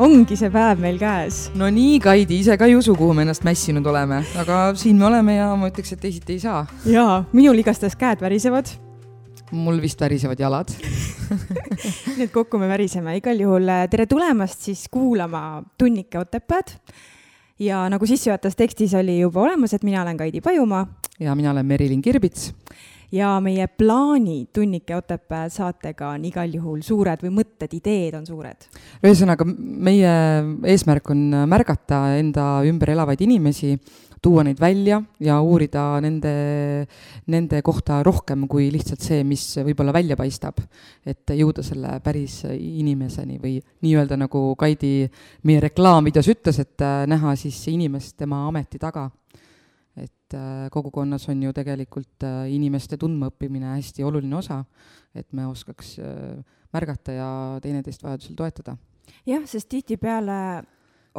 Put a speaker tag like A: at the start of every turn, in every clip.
A: ongi see päev meil käes.
B: no nii, Kaidi, ise ka ei usu, kuhu me ennast mässinud oleme, aga siin me oleme ja ma ütleks, et teisiti ei saa.
A: jaa, minul igastahes käed värisevad.
B: mul vist värisevad jalad
A: nii et kokku me väriseme, igal juhul äh, tere tulemast siis kuulama Tunnike Otepääd. ja nagu sissejuhatavas tekstis oli juba olemas, et mina olen Kaidi Pajumaa.
B: ja mina olen Merilin Kirbits
A: ja meie plaanid Tunnike Otepää saatega on igal juhul suured või mõtted, ideed on suured?
B: ühesõnaga, meie eesmärk on märgata enda ümber elavaid inimesi, tuua neid välja ja uurida nende, nende kohta rohkem kui lihtsalt see, mis võib-olla välja paistab. et jõuda selle päris inimeseni või nii-öelda nagu Kaidi meie reklaamvideos ütles, et näha siis inimest tema ameti taga et äh, kogukonnas on ju tegelikult äh, inimeste tundmaõppimine hästi oluline osa, et me oskaks äh, märgata ja teineteist vajadusel toetada.
A: jah, sest tihtipeale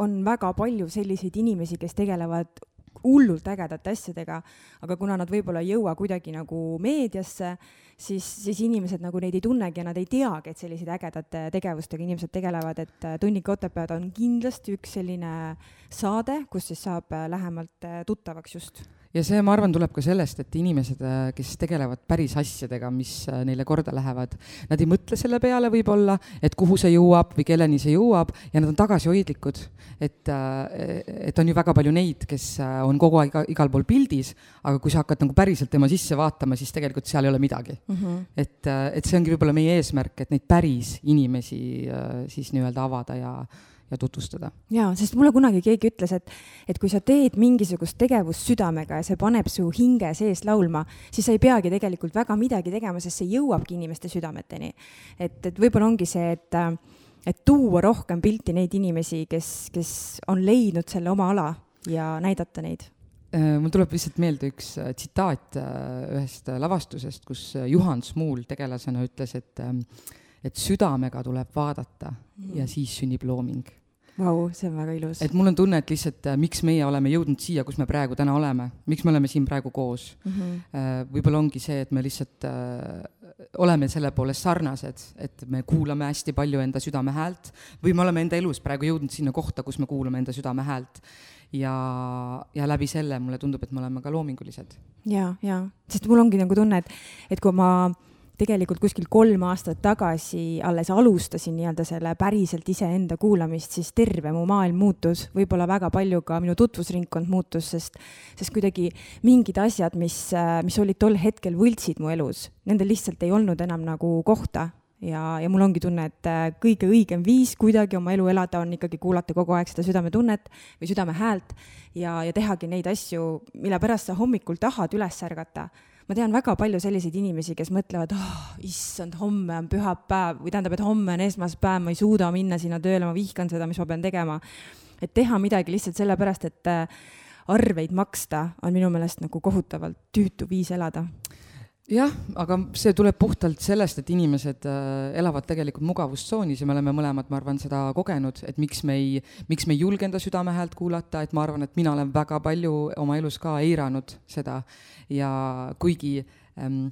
A: on väga palju selliseid inimesi, kes tegelevad hullult ägedate asjadega, aga kuna nad võib-olla ei jõua kuidagi nagu meediasse, siis, siis inimesed nagu neid ei tunnegi ja nad ei teagi, et selliseid ägedate tegevustega inimesed tegelevad, et Tunnik Otepääd on kindlasti üks selline saade, kus siis saab lähemalt tuttavaks just
B: ja see, ma arvan, tuleb ka sellest, et inimesed, äh, kes tegelevad päris asjadega, mis äh, neile korda lähevad, nad ei mõtle selle peale võib-olla, et kuhu see jõuab või kelleni see jõuab ja nad on tagasihoidlikud. et, äh, et on ju väga palju neid, kes on kogu aeg igal pool pildis, aga kui sa hakkad nagu päriselt tema sisse vaatama, siis tegelikult seal ei ole midagi mm. -hmm. et, et see ongi võib-olla meie eesmärk, et neid päris inimesi siis nii-öelda avada ja ja tutvustada.
A: jaa, sest mulle kunagi keegi ütles, et, et kui sa teed mingisugust tegevust südamega ja see paneb su hinge sees laulma, siis sa ei peagi tegelikult väga midagi tegema, sest see jõuabki inimeste südameteni. et, et võib-olla ongi see, et, et tuua rohkem pilti neid inimesi, kes, kes on leidnud selle oma ala ja näidata neid
B: äh, mul tuleb lihtsalt meelde üks äh, tsitaat äh, ühest lavastusest, kus Juhan Smuul tegelasena ütles, et et südamega tuleb vaadata mm. ja siis sünnib looming
A: Vau, see on väga ilus.
B: et mul on tunne, et lihtsalt äh, miks meie oleme jõudnud siia, kus me praegu täna oleme, miks me oleme siin praegu koos mm. -hmm. võib-olla ongi see, et me lihtsalt äh, oleme selle poolest sarnased, et me kuulame hästi palju enda südame häält või me oleme enda elus praegu jõudnud sinna kohta, kus me kuulame enda südame häält. ja, ja läbi selle mulle tundub, et me oleme ka loomingulised.
A: ja, ja, sest mul ongi nagu tunne, et, et kui ma tegelikult kuskil kolm aastat tagasi alles alustasin nii-öelda selle päriselt iseenda kuulamist, siis terve mu maailm muutus, võib-olla väga palju ka minu tutvusringkond muutus, sest, sest kuidagi mingid asjad, mis, mis olid tol hetkel võltsid mu elus, nendel lihtsalt ei olnud enam nagu kohta. Ja, ja mul ongi tunne, et äh, kõige õigem viis kuidagi oma elu elada on ikkagi kuulata kogu aeg seda südametunnet või südame häält ja, ja tehagi neid asju, mille pärast sa hommikul tahad üles ärgata ma tean väga palju selliseid inimesi, kes mõtlevad, oh, issand, homme on pühapäev või tähendab, et homme on esmaspäev, ma ei suuda minna sinna tööle, ma vihkan seda, mis ma pean tegema. et teha midagi lihtsalt sellepärast, et äh, arveid maksta, on minu meelest nagu kohutavalt tüütu viis elada
B: jah, aga see tuleb puhtalt sellest, et inimesed äh, elavad tegelikult mugavustsoonis ja me oleme mõlemad, ma arvan, seda kogenud, et miks me ei, miks me ei julge enda südame häält kuulata, et ma arvan, et mina olen väga palju oma elus ka eiranud seda. Ja kuigi ähm,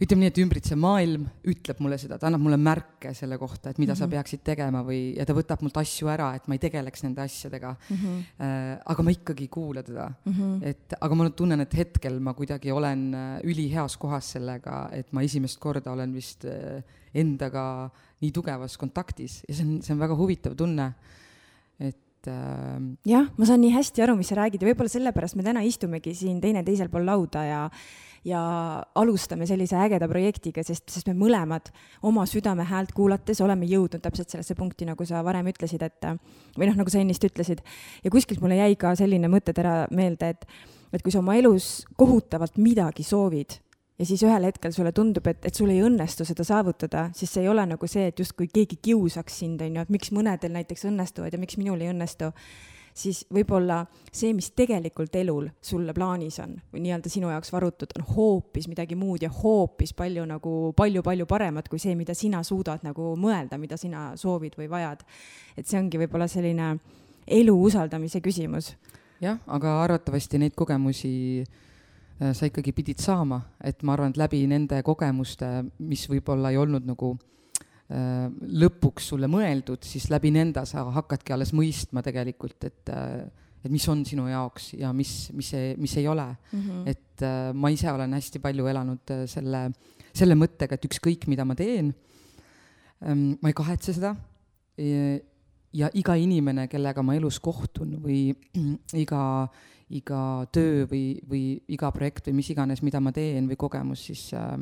B: ütleme nii, et ümbritsev maailm ütleb mulle seda, ta annab mulle märke selle kohta, et mida mm -hmm. sa mhm. peaksid tegema või, ja ta võtab mult asju ära, et ma ei tegeleks nende asjadega mm. -hmm. Äh, aga ma ikkagi ei kuula teda mm. -hmm. et aga ma tunnen, et hetkel ma kuidagi olen äh, üliheas kohas sellega, et ma esimest korda olen vist äh, endaga nii tugevas kontaktis ja see on, see on väga huvitav tunne, et
A: äh, jah, ma saan nii hästi aru, mis sa räägid ja võib-olla sellepärast me täna istumegi siin teineteisel pool lauda ja ja alustame sellise ägeda projektiga, sest, sest me mõlemad oma südame häält kuulates oleme jõudnud täpselt sellesse punkti, nagu sa varem ütlesid, et või noh, nagu sa ennist ütlesid. ja kuskilt mulle jäi ka selline mõttetera meelde, et, et kui sa oma elus kohutavalt midagi soovid ja siis ühel hetkel sulle tundub, et, et sul ei õnnestu seda saavutada, siis see ei ole nagu see, et justkui keegi kiusaks sind, on ju, et miks mõnedel näiteks õnnestuvad ja miks minul ei õnnestu, siis võib-olla see, mis tegelikult elul sulle plaanis on või nii-öelda sinu jaoks varutud, on hoopis midagi muud ja hoopis palju nagu palju-palju paremat kui see, mida sina suudad nagu mõelda, mida sina soovid või vajad. et see ongi võib-olla selline elu usaldamise küsimus.
B: jah, aga arvatavasti neid kogemusi äh, sa ikkagi pidid saama, et ma arvan, et läbi nende kogemuste, mis võib-olla ei olnud nagu äh, lõpuks sulle mõeldud, siis läbi nende sa hakkadki alles mõistma tegelikult, et äh, et mis on sinu jaoks ja mis, mis ei, mis ei ole mm. -hmm. et äh, ma ise olen hästi palju elanud äh, selle, selle mõttega, et ükskõik, mida ma teen ähm,, ma ei kahetse seda ja iga inimene, kellega ma elus kohtun või iga, iga töö või, või iga projekt või mis iganes, mida ma teen või kogemus, siis äh,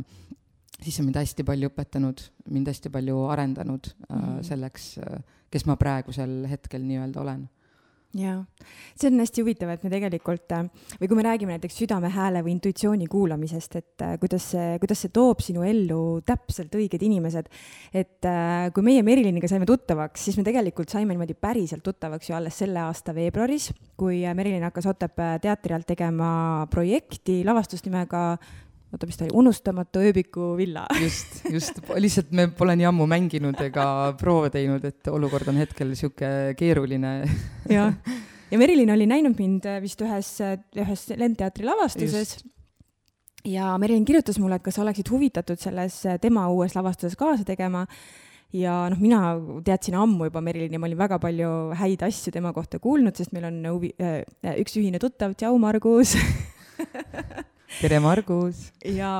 B: siis on mind hästi palju õpetanud, mind hästi palju arendanud mm -hmm. selleks äh,, kes ma praegusel hetkel nii-öelda olen
A: jaa, see on hästi huvitav, et me tegelikult äh, või kui me räägime näiteks südame hääle või intuitsiooni kuulamisest, et kuidas see, kuidas see toob sinu ellu täpselt õiged inimesed. et kui meie Meriliniga saime tuttavaks, siis me tegelikult saime niimoodi päriselt tuttavaks ju alles selle aasta veebruaris, kui Merilin hakkas Otepää teatri alt tegema projekti, lavastust nimega oota, mis ta oli, Unustamatu ööbiku villa.
B: Just, just, lihtsalt me pole nii ammu mänginud ega proove teinud, et olukord on hetkel sihuke keeruline.
A: jah, ja Merilin oli näinud mind vist ühes, ühes Lendteatri lavastuses. Ja Merilin kirjutas mulle, et kas oleksid huvitatud selles tema uues lavastuses kaasa tegema. ja noh, mina teadsin ammu juba Merilini, ma olin väga palju häid asju tema kohta kuulnud, sest meil on huvi äh,, üks ühine tuttav, tšau, Margus
B: tere, Margus!
A: ja,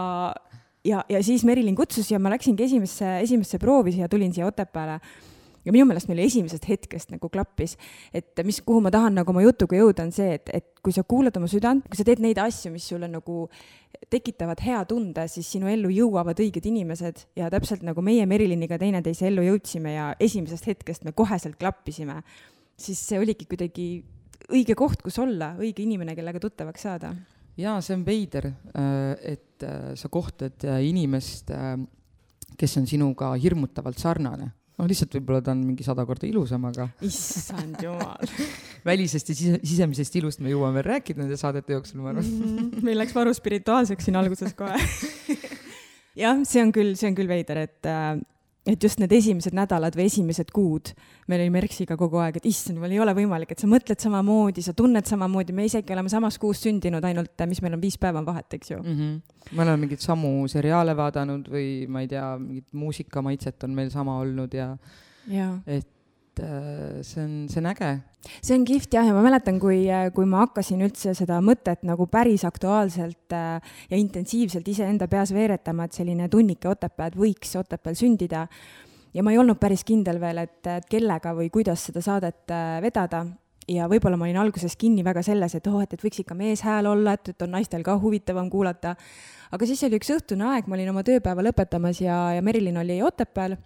A: ja, ja siis Merilin kutsus ja ma läksingi esimesse, esimesse proovi siia, tulin siia Otepääle ja minu meelest meil esimesest hetkest nagu klappis, et mis, kuhu ma tahan nagu oma jutuga jõuda, on see, et, et kui sa kuulad oma südant, kui sa teed neid asju, mis sulle nagu tekitavad hea tunde, siis sinu ellu jõuavad õiged inimesed ja täpselt nagu meie Meriliniga teineteise ellu jõudsime ja esimesest hetkest me koheselt klappisime, siis see oligi kuidagi õige koht, kus olla, õige inimene, kellega tuttavaks saada
B: jaa, see on veider, äh, et äh, sa kohtad äh, inimest, kes on sinuga hirmutavalt sarnane. noh, lihtsalt võib-olla ta on mingi sada korda ilusam, aga.
A: issand jumal
B: välisest ja sise, sisemisest ilust me jõuame veel rääkida nende saadete jooksul, ma arvan mm.
A: meil läks varu spirituaalseks siin alguses kohe jah, see on küll, see on küll veider, et et just need esimesed nädalad või esimesed kuud, me olime Merksiga kogu aeg, et issand jumal, ei ole võimalik, et sa mõtled samamoodi, sa tunned samamoodi, me isegi oleme samas kuus sündinud, ainult mis meil on viis päeva vahet, eks ju mm.
B: -hmm. me oleme mingeid samu seriaale vaadanud või ma ei tea, mingit muusikamaitset on meil sama olnud ja, ja. et et äh, see on, see on äge.
A: see on kihvt jah, ja ma mäletan, kui, äh, kui ma hakkasin üldse seda mõtet nagu päris aktuaalselt äh, ja intensiivselt iseenda peas veeretama, et selline tunnike Otepääd võiks Otepääl sündida. ja ma ei olnud päris kindel veel, et, kellega või kuidas seda saadet vedada ja võib-olla ma olin alguses kinni väga selles, et oh, et, et võiks ikka meeshääl olla, et, et on naistel ka huvitavam kuulata. aga siis oli üks õhtune aeg, ma olin oma tööpäeva lõpetamas ja, ja Merilin oli Otepääl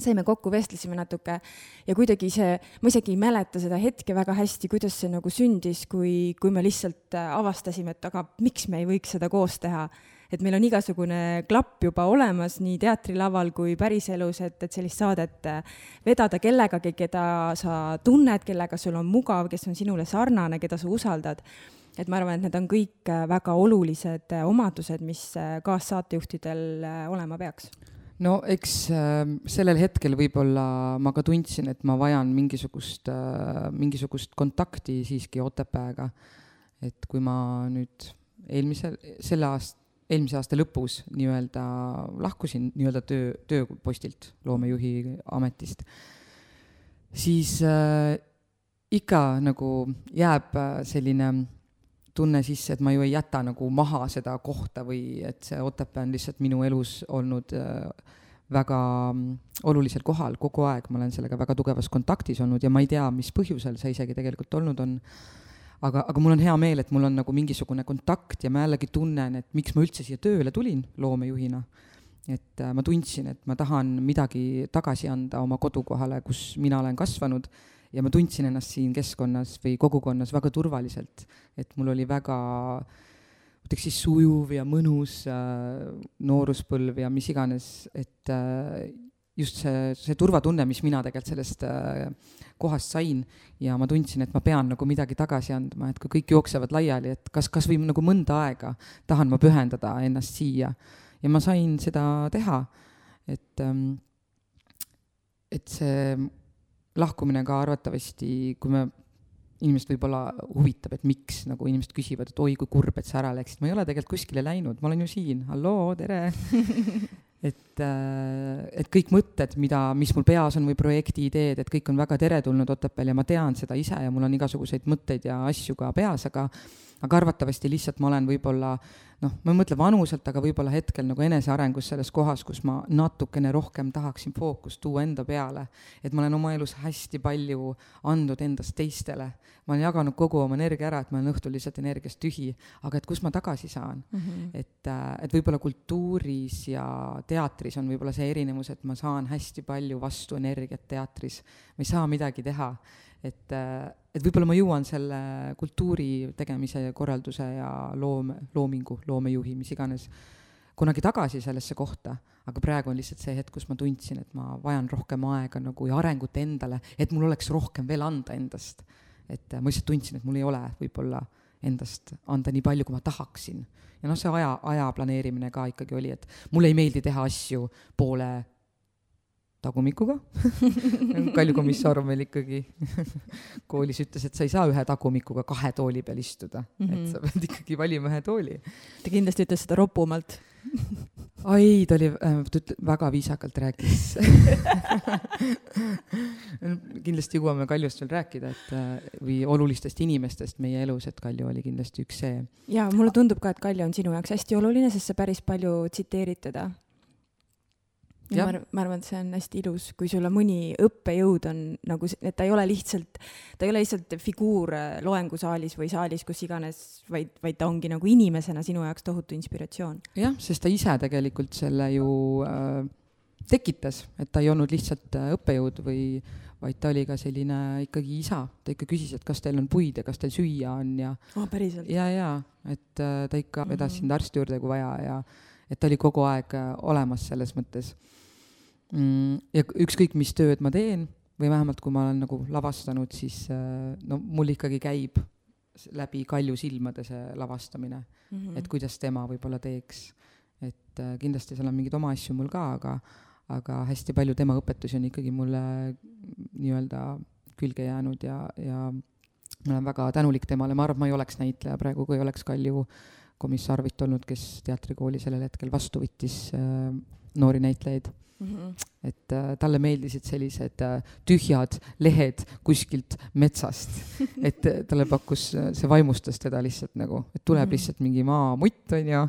A: saime kokku, vestlesime natuke ja kuidagi see, ma isegi ei mäleta seda hetke väga hästi, kuidas see nagu sündis, kui, kui me lihtsalt äh, avastasime, et aga miks me ei võiks seda koos teha. et meil on igasugune klapp juba olemas nii teatrilaval kui päriselus, et, et sellist saadet äh, vedada kellegagi, keda sa tunned, kellega sul on mugav, kes on sinule sarnane, keda sa usaldad et ma arvan, et need on kõik äh, väga olulised omadused, mis kaassaatejuhtidel olema peaks
B: no eks äh, sellel hetkel võib-olla ma ka tundsin, et ma vajan mingisugust äh,, mingisugust kontakti siiski Otepääga. et kui ma nüüd eelmisel, selle aasta, eelmise aasta lõpus nii-öelda lahkusin nii-öelda töö, tööpostilt, loomejuhi ametist, siis äh, ikka nagu jääb äh, selline tunne sisse, et ma ju ei jäta nagu maha seda kohta või et see Otepää on lihtsalt minu elus olnud äh, väga mm, olulisel kohal kogu aeg, ma olen sellega väga tugevas kontaktis olnud ja ma ei tea, mis põhjusel see isegi tegelikult olnud on. aga, aga mul on hea meel, et mul on nagu mingisugune kontakt ja ma jällegi tunnen, et miks ma üldse siia tööle tulin loomejuhina. et äh, ma tundsin, et ma tahan midagi tagasi anda oma kodukohale, kus mina olen kasvanud ja ma tundsin ennast siin keskkonnas või kogukonnas väga turvaliselt, et mul oli väga ütleks siis sujuv ja mõnus äh, nooruspõlv ja mis iganes, et äh, just see, see turvatunne, mis mina tegelikult sellest äh, kohast sain ja ma tundsin, et ma pean nagu midagi tagasi andma, et kui kõik jooksevad laiali, et kas, kas või nagu mõnda aega tahan ma pühendada ennast siia. ja ma sain seda teha, et ähm, et see lahkumine ka arvatavasti, kui me inimest võib-olla huvitab, et miks nagu inimesed küsivad, et oi kui kurb, et sa ära läksid, ma ei ole tegelikult kuskile läinud, ma olen ju siin, halloo, tere! Et, äh, et kõik mõtted, mida, mis mul peas on või projekti ideed, et kõik on väga teretulnud Otepääl ja ma tean seda ise ja mul on igasuguseid mõtteid ja asju ka peas, aga aga arvatavasti lihtsalt ma olen võib-olla noh, ma ei mõtle vanuselt, aga võib-olla hetkel nagu enesearengus selles kohas, kus ma natukene rohkem tahaksin fookust tuua enda peale. et ma olen oma elus hästi palju andnud endast teistele. ma olen jaganud kogu oma energia ära, et ma olen õhtul lihtsalt energiast tühi, aga et kust ma tagasi saan mm. -hmm. et, äh, et võib-olla kultuuris ja teatris on võib-olla see erinevus, et ma saan hästi palju vastu energiat teatris. ma ei saa midagi teha et, et võib-olla ma jõuan selle kultuuri tegemise, korralduse ja loome, loomingu, loomejuhi, mis iganes, kunagi tagasi sellesse kohta, aga praegu on lihtsalt see hetk, kus ma tundsin, et ma vajan rohkem aega nagu ja arengut endale, et mul oleks rohkem veel anda endast. et ma lihtsalt tundsin, et mul ei ole võib-olla endast anda nii palju, kui ma tahaksin. ja noh, see aja, aja planeerimine ka ikkagi oli, et mulle ei meeldi teha asju poole tagumikuga Kalju komissar meil ikkagi koolis ütles, et sa ei saa ühe tagumikuga kahe tooli peal istuda mm, -hmm. et mhm. sa pead ikkagi valima ühe tooli.
A: ta kindlasti ütles seda ropumalt
B: oi, ta oli äh,, ta väga viisakalt rääkis kindlasti jõuame Kaljust veel rääkida, et äh, või olulistest inimestest meie elus, et Kalju oli kindlasti üks see.
A: ja mulle tundub ka, et Kalju on sinu jaoks hästi oluline, sest sa päris palju tsiteerid teda ma, ma arvan, et see on hästi ilus, kui sulle mõni õppejõud on nagu, et ta ei ole lihtsalt, ta ei ole lihtsalt figuur äh, loengusaalis või saalis, kus iganes, vaid, vaid ta ongi nagu inimesena sinu jaoks tohutu inspiratsioon.
B: jah, sest ta ise tegelikult selle ju äh, tekitas, et ta ei olnud lihtsalt äh, õppejõud või, vaid ta oli ka selline ikkagi isa, ta ikka küsis, et kas teil on puid ja kas teil süüa on ja
A: oh,.
B: ja, ja, et äh, ta ikka vedas mm -hmm. sind arsti juurde, kui vaja ja et ta oli kogu aeg olemas selles mõttes. Ja ükskõik, mis tööd ma teen või vähemalt kui ma olen nagu lavastanud, siis äh, no mul ikkagi käib läbi Kalju silmade see lavastamine mm, -hmm. et kuidas tema võib-olla teeks. et äh, kindlasti seal on mingeid oma asju mul ka, aga, aga hästi palju tema õpetusi on ikkagi mulle nii-öelda külge jäänud ja, ja ma olen väga tänulik temale, ma arvan, ma ei oleks näitleja praegu, kui oleks Kalju komissarvit olnud, kes teatrikooli sellel hetkel vastu võttis äh, noori näitlejaid mm. -hmm. et äh, talle meeldisid sellised äh, tühjad lehed kuskilt metsast et äh, talle pakkus, äh, see vaimustas teda lihtsalt nagu, et tuleb mm -hmm. lihtsalt mingi maamutt, onju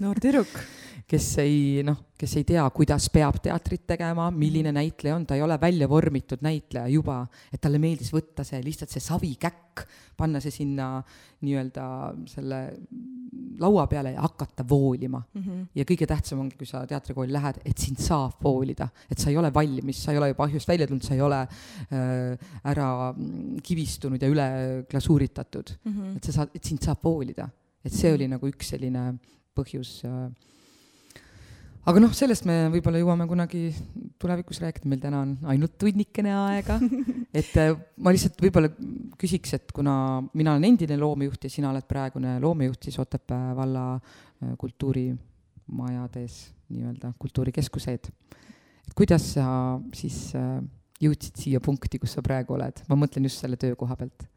A: noor tüdruk
B: kes ei noh, kes ei tea, kuidas peab teatrit tegema, milline näitleja on, ta ei ole välja vormitud näitleja juba, et talle meeldis võtta see lihtsalt see savikäkk, panna see sinna nii-öelda selle laua peale ja hakata voolima mm. -hmm. ja kõige tähtsam ongi, kui sa teatrikooli lähed, et sind saab voolida, et sa ei ole valmis, sa ei ole juba ahjust välja tulnud, sa ei ole äh, ära kivistunud ja üle glasuuritatud mm, -hmm. et sa saad, et sind saab voolida, et see oli nagu üks selline põhjus äh, aga noh, sellest me võib-olla jõuame kunagi tulevikus rääkida, meil täna on ainult tunnikene aega. et äh, ma lihtsalt võib-olla küsiks, et kuna mina olen endine loomejuht ja sina oled praegune loomejuht, siis Otepää valla äh, kultuurimajades nii-öelda kultuurikeskuseid. et kuidas sa siis äh, jõudsid siia punkti, kus sa praegu oled, ma mõtlen just selle töökoha pealt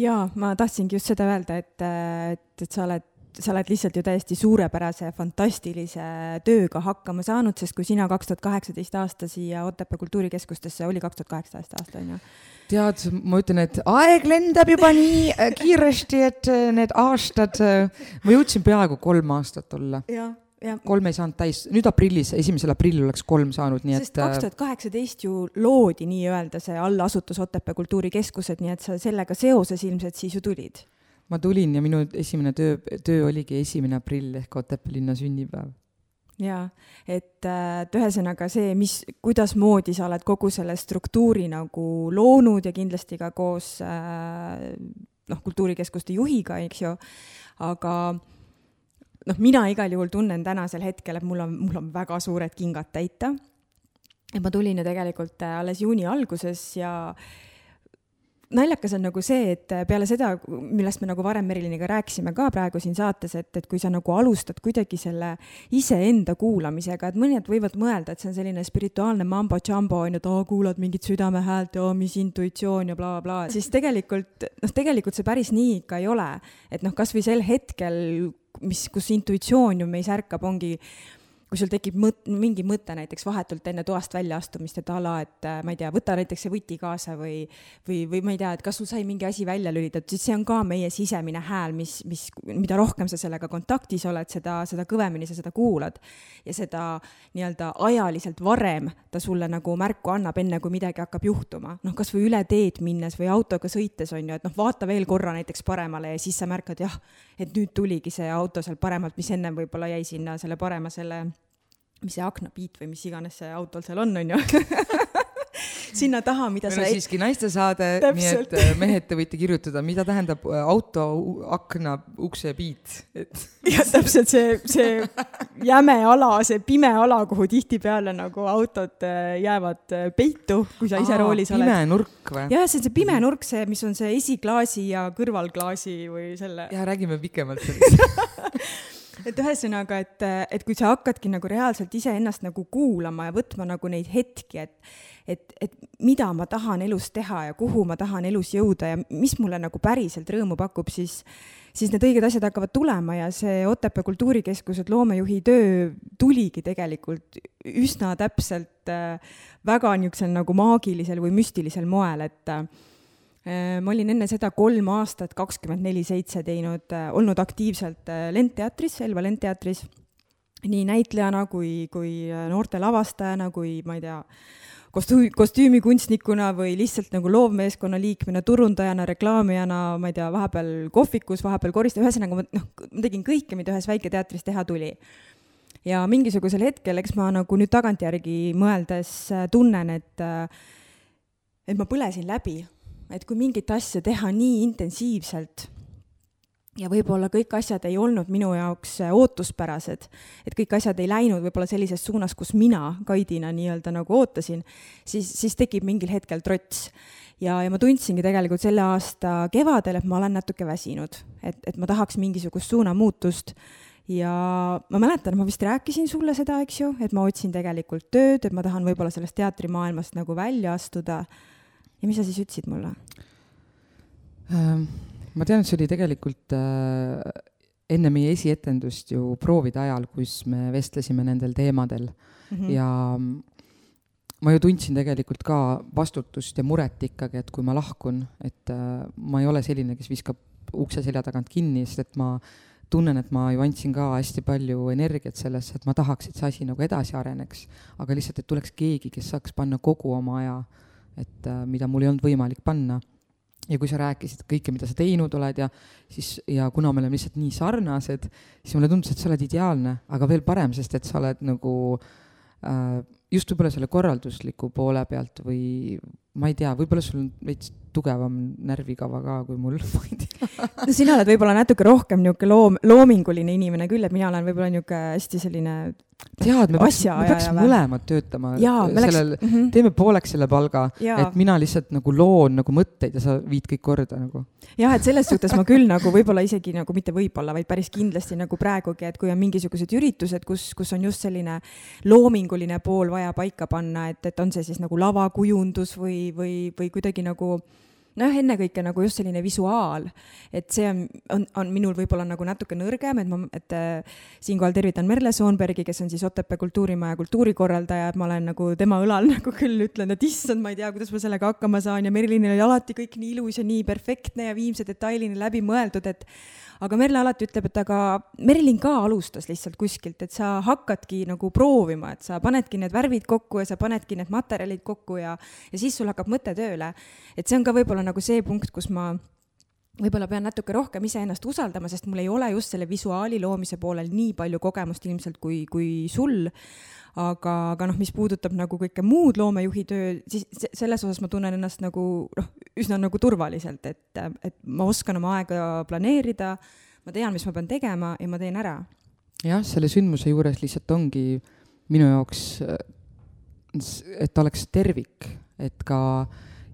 A: jaa, ma tahtsingi just seda öelda, et, et, et sa oled sa oled lihtsalt ju täiesti suurepärase, fantastilise tööga hakkama saanud, sest kui sina kaks tuhat kaheksateist aasta siia Otepää kultuurikeskustesse, oli kaks tuhat kaheksateist aasta, on ju?
B: tead, ma ütlen, et aeg lendab juba nii äh, kiiresti, et äh, need aastad, äh, ma jõudsin peaaegu kolm aastat olla. kolm ei saanud täis, nüüd aprillis, esimesel aprillil oleks kolm saanud, nii
A: Sest et. kaks tuhat kaheksateist ju loodi nii-öelda see allasutus Otepää kultuurikeskused, nii et sa sellega seoses ilmselt siis ju tulid
B: ma tulin ja minu esimene töö, töö oligi esimene aprill ehk Otepää linna sünnipäev.
A: jaa, et, äh, et ühesõnaga see, mis, kuidasmoodi sa oled kogu selle struktuuri nagu loonud ja kindlasti ka koos äh, noh, kultuurikeskuste juhiga, eks ju, aga noh, mina igal juhul tunnen tänasel hetkel, et mul on, mul on väga suured kingad täita. et ma tulin ju tegelikult äh, alles juuni alguses ja naljakas on nagu see, et peale seda, millest me nagu varem Meriliniga rääkisime ka praegu siin saates, et, et kui sa nagu alustad kuidagi selle iseenda kuulamisega, et mõned võivad mõelda, et see on selline spirituaalne mambo-jambo, on ju, et aa, kuulad mingit südame häält ja mis intuitsioon ja blablabla bla., siis tegelikult, noh, tegelikult see päris nii ikka ei ole. et noh, kasvõi sel hetkel, mis, kus intuitsioon ju meis ärkab, ongi kui sul tekib mõt-, mingi mõte näiteks vahetult enne toast väljaastumist, et a la, et äh, ma ei tea, võta näiteks see võti kaasa või, või, või ma ei tea, et kas sul sai mingi asi välja lülitatud, siis see on ka meie sisemine hääl, mis, mis, mida rohkem sa sellega kontaktis oled, seda, seda kõvemini sa seda kuulad. ja seda nii-öelda ajaliselt varem ta sulle nagu märku annab, enne kui midagi hakkab juhtuma. noh, kasvõi üle teed minnes või autoga sõites on ju, et noh, vaata veel korra näiteks paremale ja siis sa märkad jah, et nüüd tuligi see auto seal paremalt, mis ennem võib-olla jäi sinna selle parema selle mis see aknapiit või mis iganes see autol seal on, on ju sinna taha, mida
B: meil on siiski naistesaade, nii et äh, mehed, te võite kirjutada, mida tähendab äh, auto akna ukse piit, et.
A: jah, täpselt see, see jäme ala, see pime ala, kuhu tihtipeale nagu autod äh, jäävad peitu, kui sa ise Aa, roolis
B: oled. pime nurk või?
A: jah, see on see pime nurk, see, mis on see esiklaasi ja kõrvalklaasi või selle.
B: ja räägime pikemalt sellest
A: et ühesõnaga, et, et kui sa hakkadki nagu reaalselt iseennast nagu kuulama ja võtma nagu neid hetki, et et, et mida ma tahan elus teha ja kuhu ma tahan elus jõuda ja mis mulle nagu päriselt rõõmu pakub, siis siis need õiged asjad hakkavad tulema ja see Otepää Kultuurikeskuses loomejuhi töö tuligi tegelikult üsna täpselt äh, väga niisugusel nagu maagilisel või müstilisel moel, et ma olin enne seda kolm aastat kakskümmend neli seitse teinud, äh, olnud aktiivselt äh, Lendteatris, Elva Lendteatris, nii näitlejana kui, kui noorte lavastajana, kui ma ei tea, kostüü-, kostüümikunstnikuna või lihtsalt nagu loovmeeskonna liikmena, turundajana, reklaamijana, ma ei tea, vahepeal kohvikus, vahepeal koristaja, ühesõnaga ma noh, ma tegin kõike, mida ühes väiketeatris teha tuli. ja mingisugusel hetkel, eks ma nagu nüüd tagantjärgi mõeldes tunnen, et et ma põlesin läbi et kui mingit asja teha nii intensiivselt ja võib-olla kõik asjad ei olnud minu jaoks äh, ootuspärased, et kõik asjad ei läinud võib-olla sellises suunas, kus mina gaidina nii-öelda nagu ootasin, siis, siis tekib mingil hetkel trots. ja, ja ma tundsingi tegelikult selle aasta kevadel, et ma olen natuke väsinud, et, et ma tahaks mingisugust suunamuutust ja ma mäletan, ma vist rääkisin sulle seda, eks ju, et ma otsin tegelikult tööd, et ma tahan võib-olla sellest teatrimaailmast nagu välja astuda ja mis sa siis ütlesid mulle?
B: Ähm, ma tean, et see oli tegelikult äh, enne meie esietendust ju proovide ajal, kus me vestlesime nendel teemadel mm -hmm. ja ma ju tundsin tegelikult ka vastutust ja muret ikkagi, et kui ma lahkun, et äh, ma ei ole selline, kes viskab ukse selja tagant kinni, sest et ma tunnen, et ma ju andsin ka hästi palju energiat sellesse, et ma tahaks, et see asi nagu edasi areneks, aga lihtsalt, et tuleks keegi, kes saaks panna kogu oma aja äh, et äh, mida mul ei olnud võimalik panna. ja kui sa rääkisid kõike, mida sa teinud oled ja siis, ja kuna me oleme lihtsalt nii sarnased, siis mulle tundus, et sa oled ideaalne, aga veel parem, sest et sa oled nagu äh, just võib-olla selle korraldusliku poole pealt või ma ei tea, võib-olla sul on veits tugevam närvikava ka kui mul,
A: no sina oled võib-olla natuke rohkem niisugune loom-, loominguline inimene küll, et mina olen võib-olla niisugune hästi selline
B: tead, me peaks, me peaks mõlemad töötama
A: Jaa,
B: sellel läks... mm, -hmm. teeme pooleks selle palga, et mina lihtsalt nagu loon nagu mõtteid ja sa viid kõik korda nagu.
A: jah, et selles suhtes ma küll nagu võib-olla isegi nagu mitte võib-olla, vaid päris kindlasti nagu praegugi, et kui on mingisugused üritused, kus, kus on just selline loominguline pool vaja paika panna, et, et on see siis nagu lavakujundus või, või, või kuidagi nagu nojah, ennekõike nagu just selline visuaal, et see on, on, on minul võib-olla nagu natuke nõrgem, et ma, et äh, siinkohal tervitan Merle Soonbergi, kes on siis Otepää kultuurimaja kultuurikorraldaja, et ma olen nagu tema õlal nagu küll ütlen, et issand, ma ei tea, kuidas ma sellega hakkama saan ja Merlinil oli alati kõik nii ilus ja nii perfektne ja viimse detailini läbi mõeldud, et aga Merle alati ütleb, et aga Merlin ka alustas lihtsalt kuskilt, et sa hakkadki nagu proovima, et sa panedki need värvid kokku ja sa panedki need materjalid kokku ja, ja siis sul hakkab mõte tööle. et see on ka võib-olla nagu see punkt, kus ma võib-olla pean natuke rohkem iseennast usaldama, sest mul ei ole just selle visuaali loomise poolel nii palju kogemust ilmselt kui, kui sul aga, aga noh, mis puudutab nagu kõike muud loomejuhi töö, siis selles osas ma tunnen ennast nagu noh, üsna nagu turvaliselt, et, et ma oskan oma aega planeerida, ma tean, mis ma pean tegema ja ma teen ära
B: jah, selle sündmuse juures lihtsalt ongi minu jaoks, et oleks tervik, et ka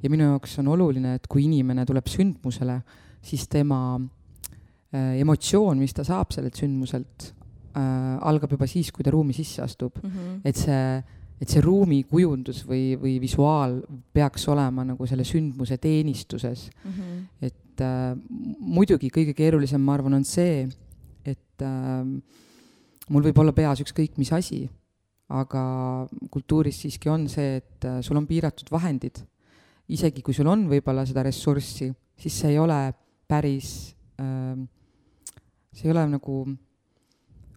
B: ja minu jaoks on oluline, et kui inimene tuleb sündmusele, siis tema äh, emotsioon, mis ta saab sellelt sündmuselt äh,, algab juba siis, kui ta ruumi sisse astub mm. -hmm. et see, et see ruumikujundus või, või visuaal peaks olema nagu selle sündmuse teenistuses mm. -hmm. et äh, muidugi kõige keerulisem, ma arvan, on see, et äh, mul võib olla peas ükskõik mis asi, aga kultuuris siiski on see, et äh, sul on piiratud vahendid isegi kui sul on võib-olla seda ressurssi, siis see ei ole päris äh,, see ei ole nagu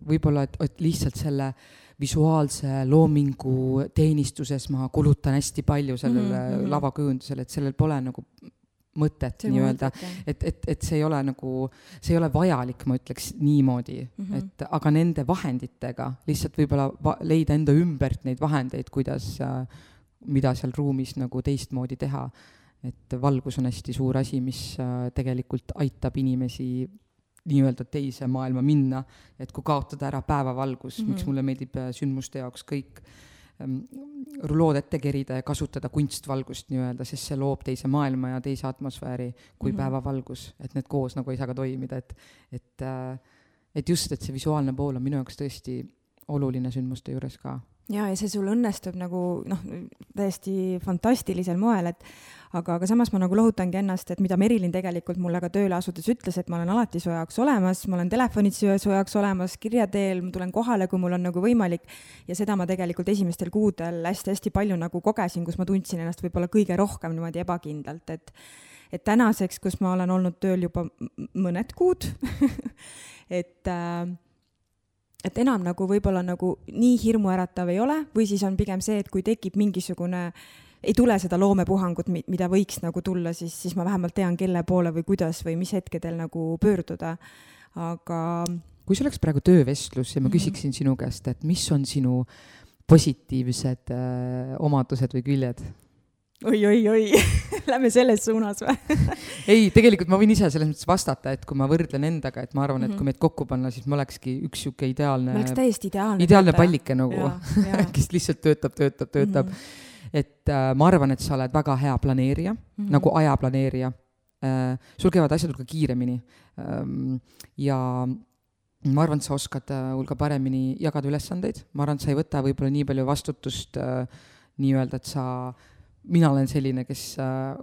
B: võib-olla, et, et lihtsalt selle visuaalse loomingu teenistuses ma kulutan hästi palju sellele mm -hmm. lavakujundusele, et sellel pole nagu mõtet nii-öelda, et, et, et see ei ole nagu, see ei ole vajalik, ma ütleks niimoodi mm, -hmm. et aga nende vahenditega lihtsalt võib-olla va leida enda ümbert neid vahendeid, kuidas äh, mida seal ruumis nagu teistmoodi teha. et valgus on hästi suur asi, mis tegelikult aitab inimesi nii-öelda teise maailma minna, et kui kaotada ära päevavalgus mm, -hmm. miks mulle meeldib äh, sündmuste jaoks kõik ähm, rulood ette kerida ja kasutada kunstvalgust nii-öelda, sest see loob teise maailma ja teise atmosfääri kui mm -hmm. päevavalgus, et need koos nagu ei saa ka toimida, et, et, äh, et just, et see visuaalne pool on minu jaoks tõesti oluline sündmuste juures ka
A: ja, ja see sul õnnestub nagu noh, täiesti fantastilisel moel, et aga, aga samas ma nagu lohutangi ennast, et mida Merilin tegelikult mulle ka tööle asudes ütles, et ma olen alati su jaoks olemas, ma olen telefonitsi su jaoks olemas, kirja teel, ma tulen kohale, kui mul on nagu võimalik. ja seda ma tegelikult esimestel kuudel hästi-hästi palju nagu kogesin, kus ma tundsin ennast võib-olla kõige rohkem niimoodi ebakindlalt, et et tänaseks, kus ma olen olnud tööl juba mõned kuud et äh, et enam nagu võib-olla nagu nii hirmuäratav ei ole või siis on pigem see, et kui tekib mingisugune ei tule seda loomepuhangut, mida võiks nagu tulla, siis, siis ma vähemalt tean, kelle poole või kuidas või mis hetkedel nagu pöörduda. aga.
B: kui see oleks praegu töövestlus ja ma mhm. küsiksin mm -hmm. sinu käest, et mis on sinu positiivsed äh, omadused või küljed?
A: oi-oi-oi lähme selles suunas või
B: ei, tegelikult ma võin ise selles mõttes vastata, et kui ma võrdlen endaga, et ma arvan, et -hmm. kui meid kokku panna, siis me olekski üks sihuke ideaalne.
A: me oleks täiesti ideaalne.
B: ideaalne pallike nagu, kes lihtsalt töötab, töötab, töötab mm. -hmm. Et äh, ma arvan, et sa oled väga hea planeerija mm, -hmm. nagu aja planeerija äh,. sul käivad asjad hulga kiiremini ähm, ja ma arvan, et sa oskad äh, hulga paremini jagada ülesandeid, ma arvan, et sa ei võta võib-olla nii palju vastutust äh, nii-öelda, et sa mina olen selline, kes äh,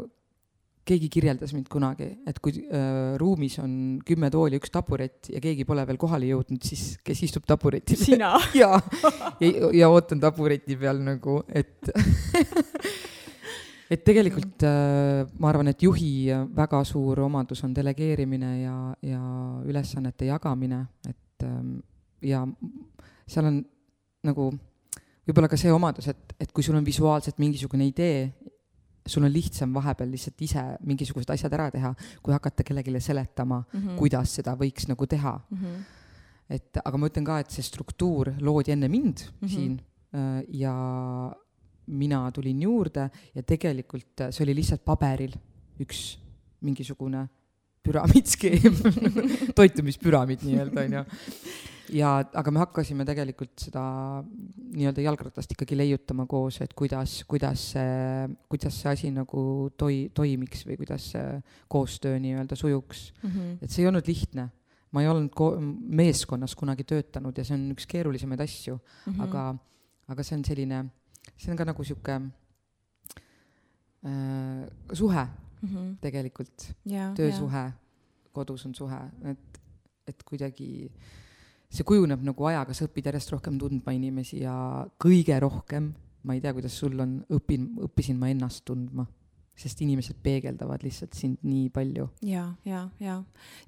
B: keegi kirjeldas mind kunagi, et kui äh, ruumis on kümme tooli, üks taburet ja keegi pole veel kohale jõudnud, siis kes istub taburetil?
A: sina
B: ja, ja, ja ootan tabureti peal nagu, et et tegelikult äh, ma arvan, et juhi väga suur omadus on delegeerimine ja, ja ülesannete jagamine, et ähm, ja seal on nagu võib-olla ka see omadus, et, et kui sul on visuaalselt mingisugune idee, sul on lihtsam vahepeal lihtsalt ise mingisugused asjad ära teha, kui hakata kellelegi seletama mm, -hmm. kuidas seda võiks nagu teha mm. -hmm. et aga ma ütlen ka, et see struktuur loodi enne mind mm -hmm. siin äh, ja mina tulin juurde ja tegelikult see oli lihtsalt paberil üks mingisugune püramiidskeem toitumispüramiid nii-öelda, onju ja, aga me hakkasime tegelikult seda nii-öelda jalgratast ikkagi leiutama koos, et kuidas, kuidas see, kuidas see asi nagu toi-, toimiks või kuidas see koostöö nii-öelda sujuks mm. -hmm. et see ei olnud lihtne. ma ei olnud ko-, meeskonnas kunagi töötanud ja see on üks keerulisemaid asju mm, -hmm. aga, aga see on selline, see on ka nagu sihuke äh, suhe mm -hmm. tegelikult, töösuhe, kodus on suhe, et, et kuidagi äh, see kujuneb nagu ajaga, sa õpid järjest rohkem tundma inimesi ja kõige rohkem, ma ei tea, kuidas sul on, õpin, õppisin ma ennast tundma sest inimesed peegeldavad lihtsalt sind nii palju.
A: ja, ja, ja,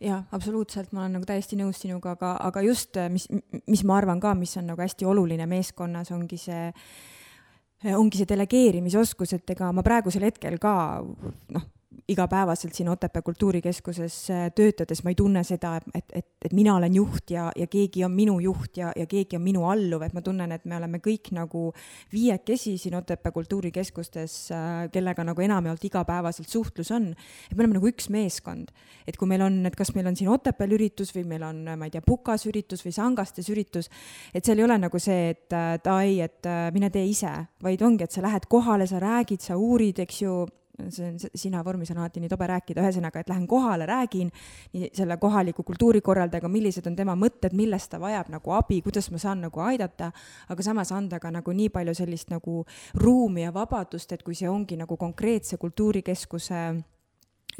A: ja absoluutselt, ma olen nagu täiesti nõus sinuga, aga, aga just, mis, mis ma arvan ka, mis on nagu hästi oluline meeskonnas, ongi see, ongi see delegeerimisoskus, et ega ma praegusel hetkel ka noh, igapäevaselt siin Otepää Kultuurikeskuses äh, töötades ma ei tunne seda, et, et, et mina olen juht ja, ja keegi on minu juht ja, ja keegi on minu alluv, et ma tunnen, et me oleme kõik nagu viiekesi siin Otepää Kultuurikeskustes, äh, kellega nagu enamjaolt igapäevaselt suhtlus on. et me oleme nagu üks meeskond, et kui meil on, et kas meil on siin Otepääl üritus või meil on, ma ei tea, Pukas üritus või Sangastes üritus, et seal ei ole nagu see, et davai, et mine tee ise, vaid ongi, et sa lähed kohale, sa räägid, sa uurid, eks ju see on, sina vormis on alati nii tobe rääkida, ühesõnaga, et lähen kohale, räägin nii selle kohaliku kultuurikorraldajaga, millised on tema mõtted, millest ta vajab nagu abi, kuidas ma saan nagu aidata, aga samas anda ka nagu nii palju sellist nagu ruumi ja vabadust, et kui see ongi nagu konkreetse kultuurikeskuse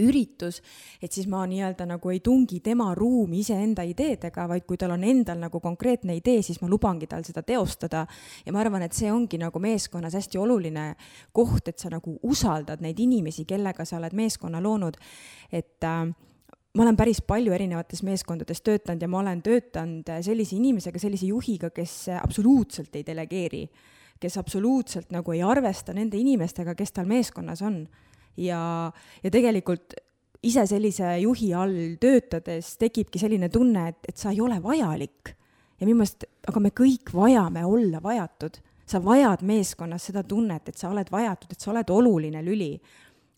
A: üritus, et siis ma nii-öelda nagu ei tungi tema ruumi iseenda ideedega, vaid kui tal on endal nagu konkreetne idee, siis ma lubangi tal seda teostada. ja ma arvan, et see ongi nagu meeskonnas hästi oluline koht, et sa nagu usaldad neid inimesi, kellega sa oled meeskonna loonud. et äh, ma olen päris palju erinevates meeskondades töötanud ja ma olen töötanud sellise inimesega, sellise juhiga, kes absoluutselt ei delegeeri, kes absoluutselt nagu ei arvesta nende inimestega, kes tal meeskonnas on ja, ja tegelikult ise sellise juhi all töötades tekibki selline tunne, et, et sa ei ole vajalik. ja minu meelest, aga me kõik vajame olla vajatud. sa vajad meeskonnas seda tunnet, et sa oled vajatud, et sa oled oluline lüli.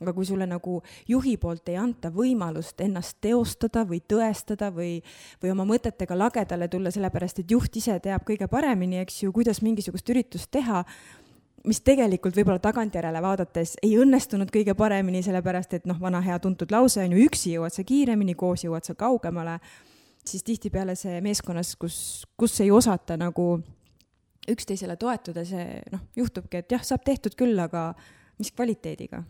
A: aga kui sulle nagu juhi poolt ei anta võimalust ennast teostada või tõestada või, või oma mõtetega lagedale tulla, sellepärast et juht ise teab kõige paremini, eks ju, kuidas mingisugust üritust teha mis tegelikult võib-olla tagantjärele vaadates ei õnnestunud kõige paremini, sellepärast et noh, vana hea tuntud lause on ju, üksi jõuad sa kiiremini, koos jõuad sa kaugemale, siis tihtipeale see meeskonnas, kus, kus ei osata nagu üksteisele toetuda, see noh, juhtubki, et jah, saab tehtud küll, aga mis kvaliteediga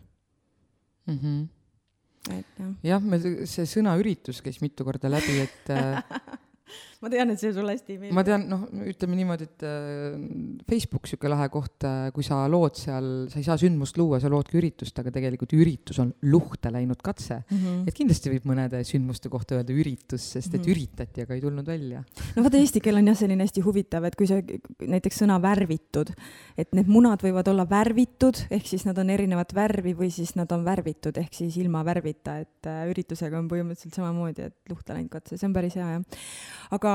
B: mm? -hmm. et jah. jah, meil see sõna üritus käis mitu korda läbi, et
A: ma tean, et see sulle hästi ei meeldi.
B: ma tean, noh, ütleme niimoodi, et äh, Facebook sihuke lahe koht äh,, kui sa lood seal, sa ei saa sündmust luua, sa loodki üritust, aga tegelikult üritus on luhta läinud katse mm. -hmm. et kindlasti võib mõnede sündmuste kohta öelda üritus, sest et mm -hmm. üritati, aga ei tulnud välja.
A: no vaata, eesti keel on jah selline hästi huvitav, et kui sa näiteks sõna värvitud, et need munad võivad olla värvitud, ehk siis nad on erinevat värvi või siis nad on värvitud, ehk siis ilma värvita, et äh, üritusega on põhimõtteliselt samamoodi, et luhta läinud katse, see on päris hea jah. aga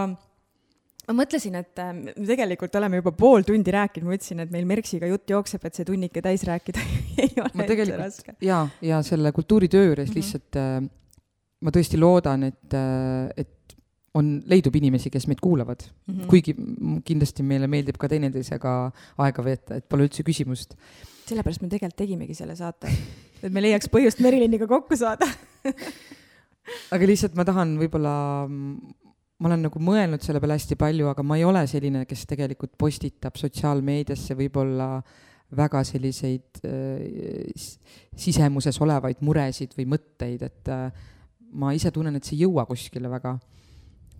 A: ma mõtlesin, et äh, me tegelikult oleme juba pool tundi rääkinud, ma ütlesin, et meil Merksiga jutt jookseb, et see tunnike täis rääkida ei ole üldse raske.
B: ja, ja selle kultuuritöö juures mm -hmm. lihtsalt äh, ma tõesti loodan, et, äh, et on, leidub inimesi, kes meid kuulavad mm, -hmm. kuigi kindlasti meile meeldib ka teineteisega aega veeta, et pole üldse küsimust.
A: sellepärast me tegelikult tegimegi selle saate, et me leiaks põhjust Meriliniga kokku saada
B: aga lihtsalt ma tahan võib-olla ma olen nagu mõelnud selle peale hästi palju, aga ma ei ole selline, kes tegelikult postitab sotsiaalmeediasse võib-olla väga selliseid äh, sisemuses olevaid muresid või mõtteid, et äh, ma ise tunnen, et see ei jõua kuskile väga.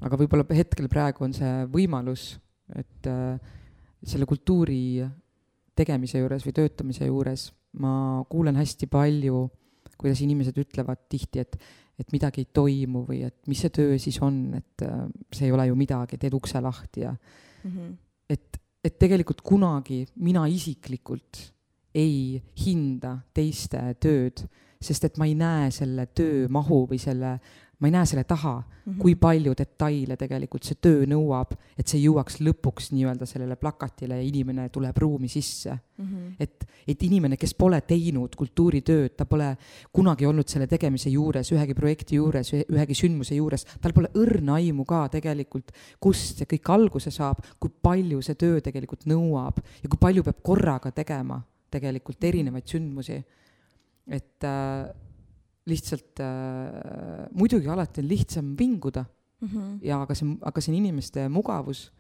B: aga võib-olla hetkel praegu on see võimalus, et äh, selle kultuuri tegemise juures või töötamise juures ma kuulen hästi palju, kuidas inimesed ütlevad tihti, et et midagi ei toimu või et mis see töö siis on, et äh, see ei ole ju midagi, teed ukse lahti ja mm -hmm. et, et tegelikult kunagi mina isiklikult ei hinda teiste tööd, sest et ma ei näe selle töö mahu või selle ma ei näe selle taha mm, -hmm. kui palju detaile tegelikult see töö nõuab, et see jõuaks lõpuks nii-öelda sellele plakatile ja inimene tuleb ruumi sisse mm. -hmm. et, et inimene, kes pole teinud kultuuritööd, ta pole kunagi olnud selle tegemise juures, ühegi projekti juures, ühegi sündmuse juures, tal pole õrna aimu ka tegelikult, kust see kõik alguse saab, kui palju see töö tegelikult nõuab ja kui palju peab korraga tegema tegelikult erinevaid sündmusi. et äh, lihtsalt äh, muidugi alati on lihtsam vinguda mm -hmm. ja aga see, aga see on inimeste mugavus,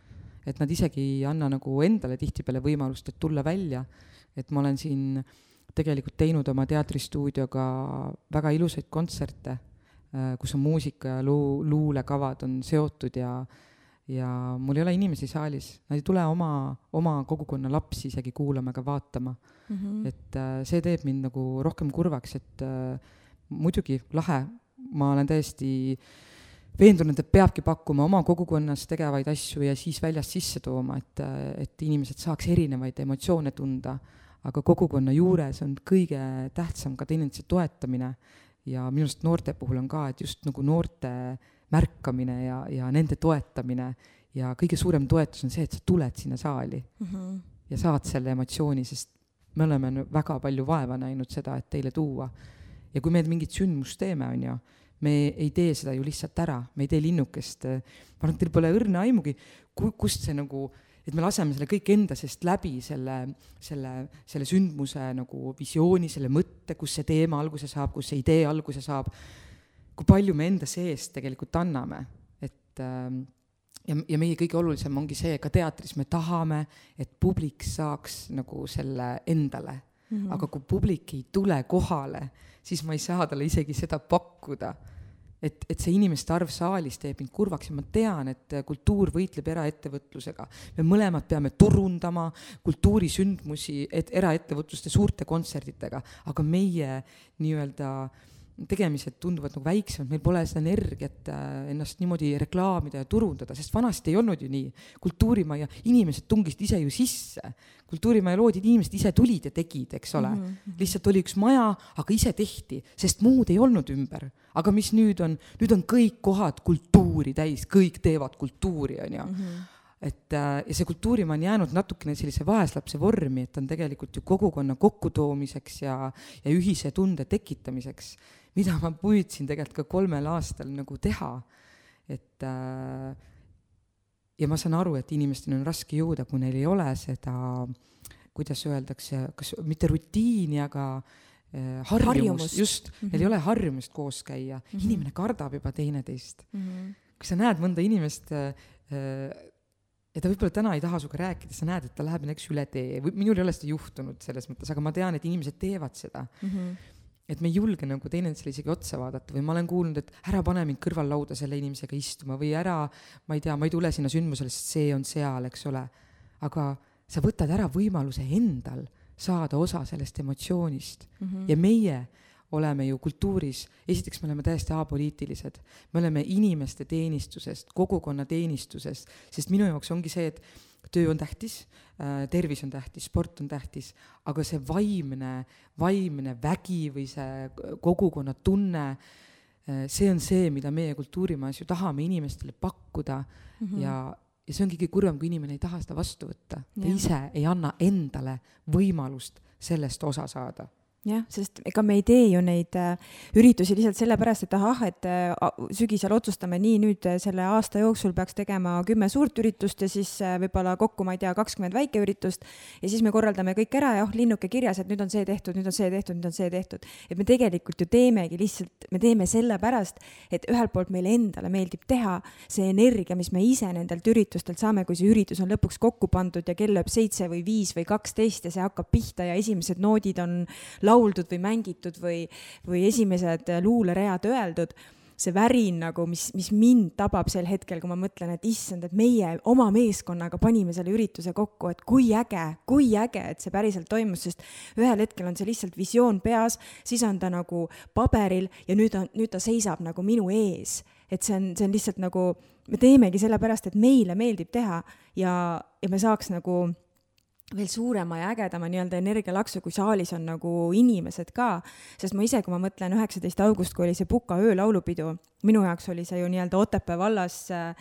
B: et nad isegi ei anna nagu endale tihtipeale võimalust, et tulla välja. et ma olen siin tegelikult teinud oma teatristuudioga väga ilusaid kontserte äh,, kus on muusika ja luu, luulekavad on seotud ja ja mul ei ole inimesi saalis, nad ei tule oma, oma kogukonna lapsi isegi kuulama ega vaatama mm. -hmm. et äh, see teeb mind nagu rohkem kurvaks, et äh, muidugi lahe, ma olen täiesti veendunud, et peabki pakkuma oma kogukonnas tegevaid asju ja siis väljast sisse tooma, et, et inimesed saaks erinevaid emotsioone tunda. aga kogukonna juures on kõige tähtsam ka teineteise toetamine ja minu arust noorte puhul on ka, et just nagu noorte märkamine ja, ja nende toetamine ja kõige suurem toetus on see, et sa tuled sinna saali mm -hmm. ja saad selle emotsiooni, sest me oleme väga palju vaeva näinud seda, et teile tuua. Ja kui me mingit sündmust teeme, on ju, me ei tee seda ju lihtsalt ära, me ei tee linnukest, ma arvan, et teil pole õrna aimugi, ku-, kust see nagu et me laseme selle kõik enda seest läbi, selle, selle, selle sündmuse nagu visiooni, selle mõtte, kus see teema alguse saab, kus see idee alguse saab, kui palju me enda seest tegelikult anname, et äh, ja, ja meie kõige olulisem ongi see, ka teatris me tahame, et publik saaks nagu selle endale mm. -hmm. aga kui publik ei tule kohale, siis ma ei saa talle isegi seda pakkuda. et, et see inimeste arv saalis teeb mind kurvaks ja ma tean, et kultuur võitleb eraettevõtlusega. me mõlemad peame turundama kultuurisündmusi, et eraettevõtluste suurte kontserditega, aga meie nii-öelda äh, tegemised tunduvad nagu väiksemad, meil pole seda energiat äh, ennast niimoodi reklaamida ja turundada, sest vanasti ei olnud ju nii. kultuurimajja, inimesed tungisid ise ju sisse. kultuurimaja loodi, inimesed ise tulid ja tegid, eks ole mm. -hmm. lihtsalt oli üks maja, aga ise tehti, sest muud ei olnud ümber. aga mis nüüd on, nüüd on kõik kohad kultuuri täis, kõik teevad kultuuri, on ju mhm et äh, ja see kultuurimaa on jäänud natukene sellise vaeslapse vormi, et on tegelikult ju kogukonna kokkutoomiseks ja, ja ühise tunde tekitamiseks mida ma püüdsin tegelikult ka kolmel aastal nagu teha, et äh, ja ma saan aru, et inimestel on raske jõuda, kui neil ei ole seda, kuidas öeldakse, kas mitte rutiini, aga äh, harjumust., just mm, -hmm. neil ei ole harjumust koos käia mm, -hmm. inimene kardab juba teineteist mm. -hmm. kui sa näed mõnda inimest äh, ja ta võib-olla täna ei taha sinuga rääkida, sa näed, et ta läheb näiteks üle tee või minul ei ole seda juhtunud selles mõttes, aga ma tean, et inimesed teevad seda mm. -hmm et me ei julge nagu teineteisele isegi otsa vaadata või ma olen kuulnud, et ära pane mind kõrvallauda selle inimesega istuma või ära, ma ei tea, ma ei tule sinna sündmusele, sest see on seal, eks ole. aga sa võtad ära võimaluse endal saada osa sellest emotsioonist mm -hmm. ja meie oleme ju kultuuris, esiteks me oleme täiesti apoliitilised, me oleme inimeste teenistusest, kogukonna teenistusest, sest minu jaoks ongi see, et töö on tähtis, äh, tervis on tähtis, sport on tähtis, aga see vaimne, vaimne vägi või see kogukonna tunne, äh, see on see, mida meie kultuurimajas ju tahame inimestele pakkuda mm -hmm. ja, ja see on kõige kurvem, kui inimene ei taha seda vastu võtta. ta ja. ise ei anna endale võimalust sellest osa saada
A: jah, sest ega me ei tee ju neid äh, üritusi lihtsalt sellepärast, et ahah, et äh, sügisel otsustame nii, nüüd äh, selle aasta jooksul peaks tegema kümme suurt üritust ja siis võib-olla kokku, ma ei tea, kakskümmend väikeüritust. ja siis me korraldame kõik ära ja oh, linnuke kirjas, et nüüd on see tehtud, nüüd on see tehtud, nüüd on see tehtud. et me tegelikult ju teemegi lihtsalt, me teeme sellepärast, et ühelt poolt meile endale meeldib teha see energia, mis me ise nendelt üritustelt saame, kui see üritus on lõpuks kokku pandud ja kell lööb seitse või viis või kaksteist ja see hakkab pihta ja esimesed noodid on laual lauldud või mängitud või, või esimesed luuleread öeldud see värin nagu, mis, mis mind tabab sel hetkel, kui ma mõtlen, et issand, et meie oma meeskonnaga panime selle ürituse kokku, et kui äge, kui äge, et see päriselt toimus, sest ühel hetkel on see lihtsalt visioon peas, siis on ta nagu paberil ja nüüd on, nüüd ta seisab nagu minu ees. et see on, see on lihtsalt nagu, me teemegi sellepärast, et meile meeldib teha ja, ja me saaks nagu veel suurema ja ägedama nii-öelda energialaksu, kui saalis on nagu inimesed ka. sest ma ise, kui ma mõtlen üheksateist august, kui oli see Puka öölaulupidu, minu jaoks oli see ju nii-öelda Otepää vallas äh,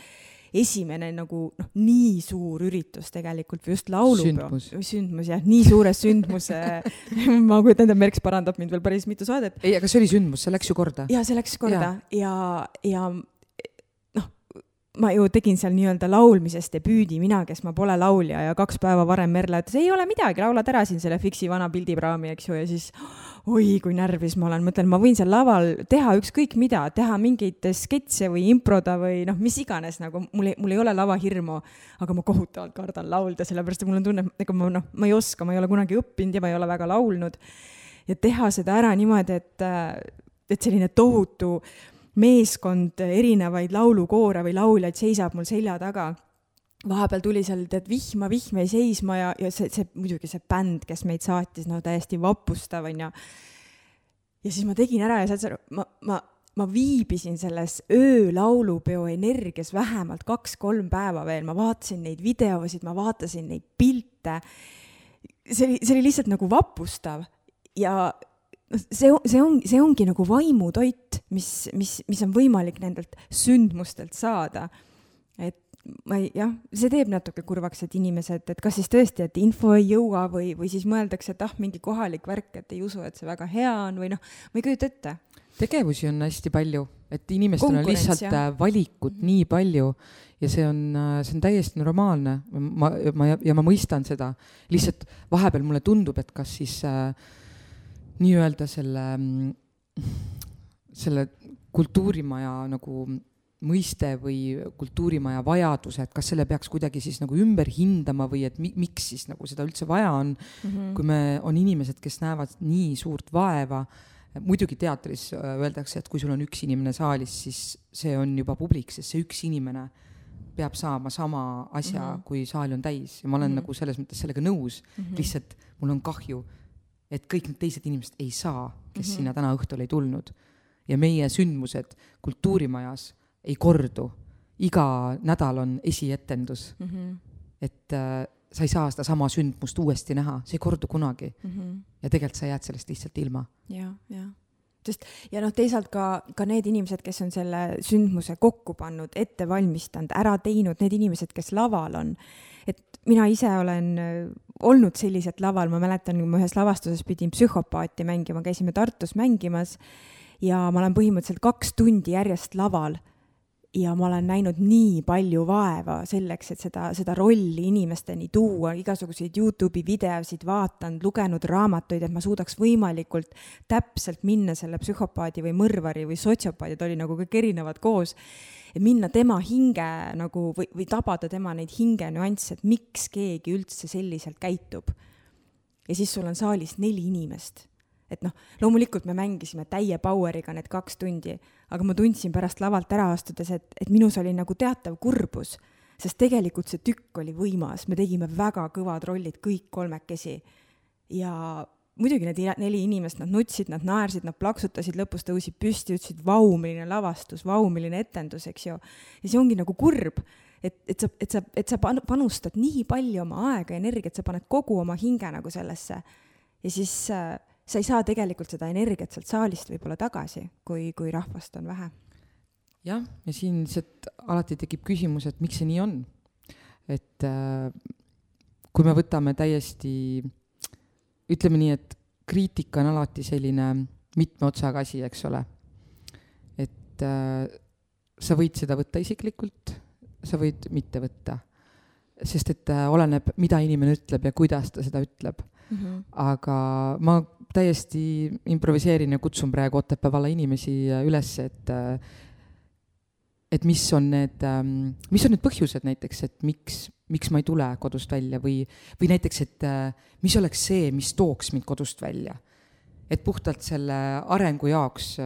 A: esimene nagu noh, nii suur üritus tegelikult või just laulupeo, sündmus jah, nii suure sündmuse ma kujutan ette, Merks parandab mind veel päris mitu saadet.
B: ei, aga see oli sündmus, see läks ju korda.
A: ja see läks korda ja, ja, ja ma ju tegin seal nii-öelda laulmisest debüüdi, mina, kes ma pole laulja ja kaks päeva varem Merle ütles, ei ole midagi, laulad ära siin selle Fiksi vana pildipraami, eks ju, ja siis oi, kui närvis ma olen, mõtlen, ma võin seal laval teha ükskõik mida, teha mingeid sketše või improda või noh, mis iganes, nagu mul ei, mul ei ole lavahirmu, aga ma kohutavalt kardan laulda, sellepärast et mul on tunne, et ega ma noh, ma ei oska, ma ei ole kunagi õppinud ja ma ei ole väga laulnud. ja teha seda ära niimoodi, et, et selline tohutu meeskond erinevaid laulukoore või lauljaid seisab mul selja taga vahepeal tuli seal tead vihma, vihm jäi seisma ja, ja see, see muidugi see bänd, kes meid saatis, no täiesti vapustav onju. ja siis ma tegin ära ja saad sa aru, ma, ma, ma viibisin selles öölaulupeo energias vähemalt kaks-kolm päeva veel, ma vaatasin neid videosid, ma vaatasin neid pilte. see oli, see oli lihtsalt nagu vapustav ja see, see on, see ongi nagu vaimutoit, mis, mis, mis on võimalik nendelt sündmustelt saada. et ma ei, jah, see teeb natuke kurvaks, et inimesed, et kas siis tõesti, et info ei jõua või, või siis mõeldakse, et ah, mingi kohalik värk, et ei usu, et see väga hea on või noh, ma ei kujuta ette.
B: tegevusi on hästi palju, et inimestel on lihtsalt jah. Äh, valikut mm -hmm. nii palju ja see on, äh, see on täiesti normaalne. ma, ma ja ma mõistan seda, lihtsalt vahepeal mulle tundub, et kas siis äh, nii-öelda selle, selle kultuurimaja nagu mõiste või kultuurimaja vajadused, kas selle peaks kuidagi siis nagu ümber hindama või et mi, miks siis nagu seda üldse vaja on mm, -hmm. kui me, on inimesed, kes näevad nii suurt vaeva, muidugi teatris äh, öeldakse, et kui sul on üks inimene saalis, siis see on juba publik, sest see üks inimene peab saama sama asja mm, -hmm. kui saal on täis ja ma olen mm -hmm. nagu selles mõttes sellega nõus mm, -hmm. lihtsalt mul on kahju, et kõik need teised inimesed ei saa, kes mm -hmm. sinna täna õhtul ei tulnud. ja meie sündmused Kultuurimajas ei kordu. iga nädal on esietendus mm. -hmm. et äh, sa ei saa sedasama sündmust uuesti näha, see ei kordu kunagi mm. -hmm. ja tegelikult sa jääd sellest lihtsalt ilma.
A: ja, ja sest ja noh, teisalt ka, ka need inimesed, kes on selle sündmuse kokku pannud, ette valmistanud, ära teinud, need inimesed, kes laval on. et mina ise olen olnud selliselt laval, ma mäletan, kui ma ühes lavastuses pidin psühhopaati mängima, käisime Tartus mängimas ja ma olen põhimõtteliselt kaks tundi järjest laval. Ja ma olen näinud nii palju vaeva selleks, et seda, seda rolli inimesteni tuua, igasuguseid Youtube'i videosid vaadanud, lugenud raamatuid, et ma suudaks võimalikult täpselt minna selle psühhopaadi või mõrvari või sotsiopaadi, et oli nagu kõik erinevad koos, minna tema hinge nagu või, või tabada tema neid hinge nüansse, et miks keegi üldse selliselt käitub. ja siis sul on saalis neli inimest et noh, loomulikult me mängisime täie power'iga need kaks tundi, aga ma tundsin pärast lavalt ära astudes, et, et minus oli nagu teatav kurbus, sest tegelikult see tükk oli võimas, me tegime väga kõvad rollid kõik kolmekesi. ja muidugi need neli inimest, nad nutsid, nad naersid, nad plaksutasid, lõpus tõusid püsti, ütlesid vau, milline lavastus, vau, milline etendus, eks ju. ja see ongi nagu kurb, et, et sa, et sa, et sa panustad nii palju oma aega ja energiat, sa paned kogu oma hinge nagu sellesse ja siis äh, sa ei saa tegelikult seda energiat sealt saalist võib-olla tagasi, kui, kui rahvast on vähe.
B: jah, ja siin lihtsalt alati tekib küsimus, et miks see nii on. et äh, kui me võtame täiesti, ütleme nii, et kriitika on alati selline mitme otsaga asi, eks ole. et äh, sa võid seda võtta isiklikult, sa võid mitte võtta. sest et äh, oleneb, mida inimene ütleb ja kuidas ta seda ütleb mm. -hmm. aga ma täiesti improviseerin ja kutsun praegu Otepää valla inimesi äh, üles, et äh, et mis on need, ähm, mis on need põhjused näiteks, et miks, miks ma ei tule kodust välja või, või näiteks, et äh, mis oleks see, mis tooks mind kodust välja. et puhtalt selle arengu jaoks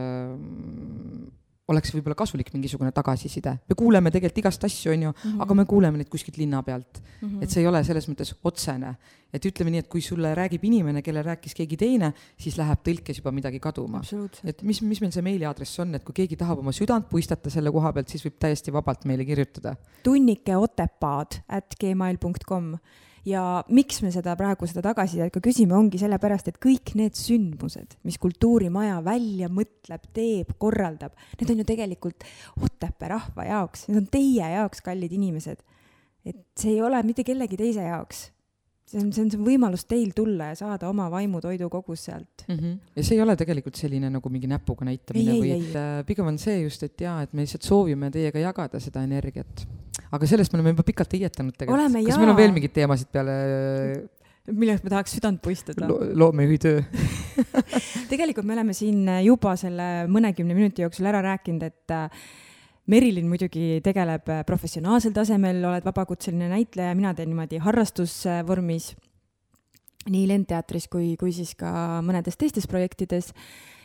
B: oleks võib-olla kasulik mingisugune tagasiside. me kuuleme tegelikult igast asju, on ju mm, -hmm. aga me kuuleme neid kuskilt linna pealt mm. -hmm. et see ei ole selles mõttes otsene. et ütleme nii, et kui sulle räägib inimene, kellele rääkis keegi teine, siis läheb tõlkes juba midagi kaduma. et mis, mis meil see meiliaadress on, et kui keegi tahab oma südant puistata selle koha pealt, siis võib täiesti vabalt meile kirjutada.
A: tunnike otepaad at gmail .com ja miks me seda praegu, seda tagasisidet ka küsime, ongi sellepärast, et kõik need sündmused, mis Kultuurimaja välja mõtleb, teeb, korraldab, need on ju tegelikult Otepää rahva jaoks, need on teie jaoks, kallid inimesed. et see ei ole mitte kellegi teise jaoks see on, see on see võimalus teil tulla ja saada oma vaimutoidu kogus sealt
B: mm. -hmm. ja see ei ole tegelikult selline nagu mingi näpuga näitamine ei, või et äh, pigem on see just, et jaa, et me lihtsalt soovime teiega jagada seda energiat aga sellest me oleme juba pikalt heietanud tegelikult. kas meil on veel mingeid teemasid peale
A: millest me tahaks südant puistada Lo?
B: loomejuhitöö
A: tegelikult me oleme siin juba selle mõnekümne minuti jooksul ära rääkinud, et äh, Merilin muidugi tegeleb professionaalsel tasemel, oled vabakutseline näitleja, mina teen niimoodi harrastusvormis nii Lendteatris kui, kui siis ka mõnedes teistes projektides.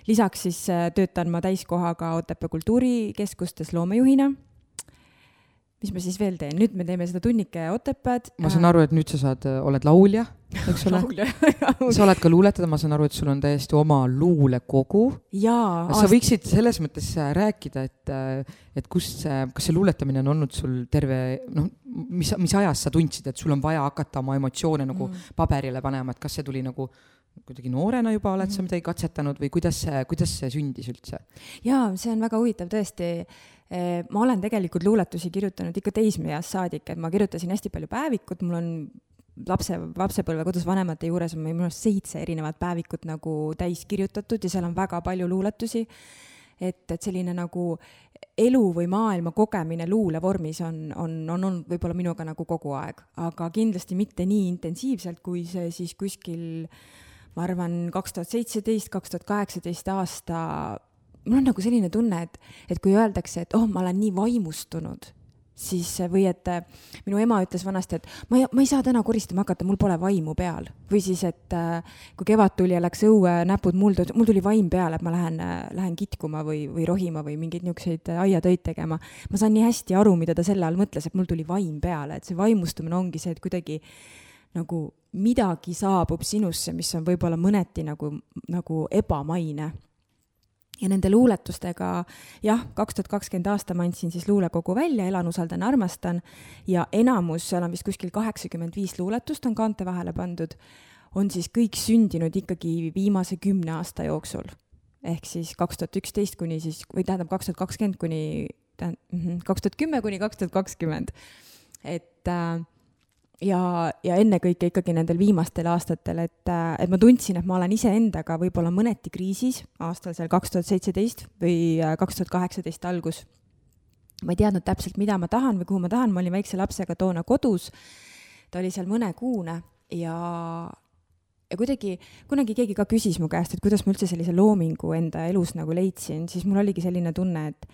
A: lisaks siis äh, töötan ma täiskohaga Otepää kultuurikeskustes loomejuhina mis ma siis veel teen, nüüd me teeme seda tunnike Otepääd.
B: ma saan aru, et nüüd sa saad, äh, oled laulja, eks ole sa oled ka luuletaja, ma saan aru, et sul on täiesti oma luulekogu.
A: jaa.
B: sa võiksid selles mõttes äh, rääkida, et, äh, et kust see, kas see luuletamine on olnud sul terve, noh, mis, mis ajas sa tundsid, et sul on vaja hakata oma emotsioone nagu mm. paberile panema, et kas see tuli nagu kuidagi noorena juba oled mm sa mhm. midagi katsetanud või kuidas see, kuidas see sündis üldse?
A: jaa, see on väga huvitav tõesti. Ma olen tegelikult luuletusi kirjutanud ikka teismeeast saadik, et ma kirjutasin hästi palju päevikut, mul on lapse, lapsepõlve kodus vanemate juures on meil minu arust seitse erinevat päevikut nagu täis kirjutatud ja seal on väga palju luuletusi. et, et selline nagu elu või maailma kogemine luule vormis on, on, on olnud võib-olla minuga nagu kogu aeg, aga kindlasti mitte nii intensiivselt, kui see siis kuskil ma arvan, kaks tuhat seitseteist, kaks tuhat kaheksateist aasta, mul on nagu selline tunne, et, et kui öeldakse, et oh, ma olen nii vaimustunud, siis või et äh, minu ema ütles vanasti, et ma ei, ma ei saa täna koristama hakata, mul pole vaimu peal. või siis, et äh, kui kevad tuli ja läks õue, näpud muldu, mul tuli vaim peale, et ma lähen, äh, lähen kitkuma või, või rohima või mingeid niisuguseid aiatöid tegema. ma saan nii hästi aru, mida ta selle all mõtles, et mul tuli vaim peale, et see vaimustumine ongi see, et kuidagi nagu midagi saabub sinusse, mis on võib-olla mõneti nagu, nagu ebamaine. Ja nende luuletustega, jah, kaks tuhat kakskümmend aasta ma andsin siis luulekogu välja, Elan, usaldan, armastan, ja enamus, seal on vist kuskil kaheksakümmend viis luuletust on kaante vahele pandud, on siis kõik sündinud ikkagi viimase kümne aasta jooksul. ehk siis kaks tuhat üksteist kuni siis, või tähendab, kaks tuhat kakskümmend kuni, tähendab, mhm, kaks tuhat kümme kuni kaks tuhat kakskümmend. et äh, ja, ja ennekõike ikkagi nendel viimastel aastatel, et, et ma tundsin, et ma olen iseendaga võib-olla mõneti kriisis aastal seal kaks tuhat seitseteist või äh, kaks tuhat kaheksateist algus. ma ei teadnud täpselt, mida ma tahan või kuhu ma tahan, ma olin väikse lapsega toona kodus. ta oli seal mõnekuune ja, ja kuidagi, kunagi keegi ka küsis mu käest, et kuidas ma üldse sellise loomingu enda elus nagu leidsin, siis mul oligi selline tunne, et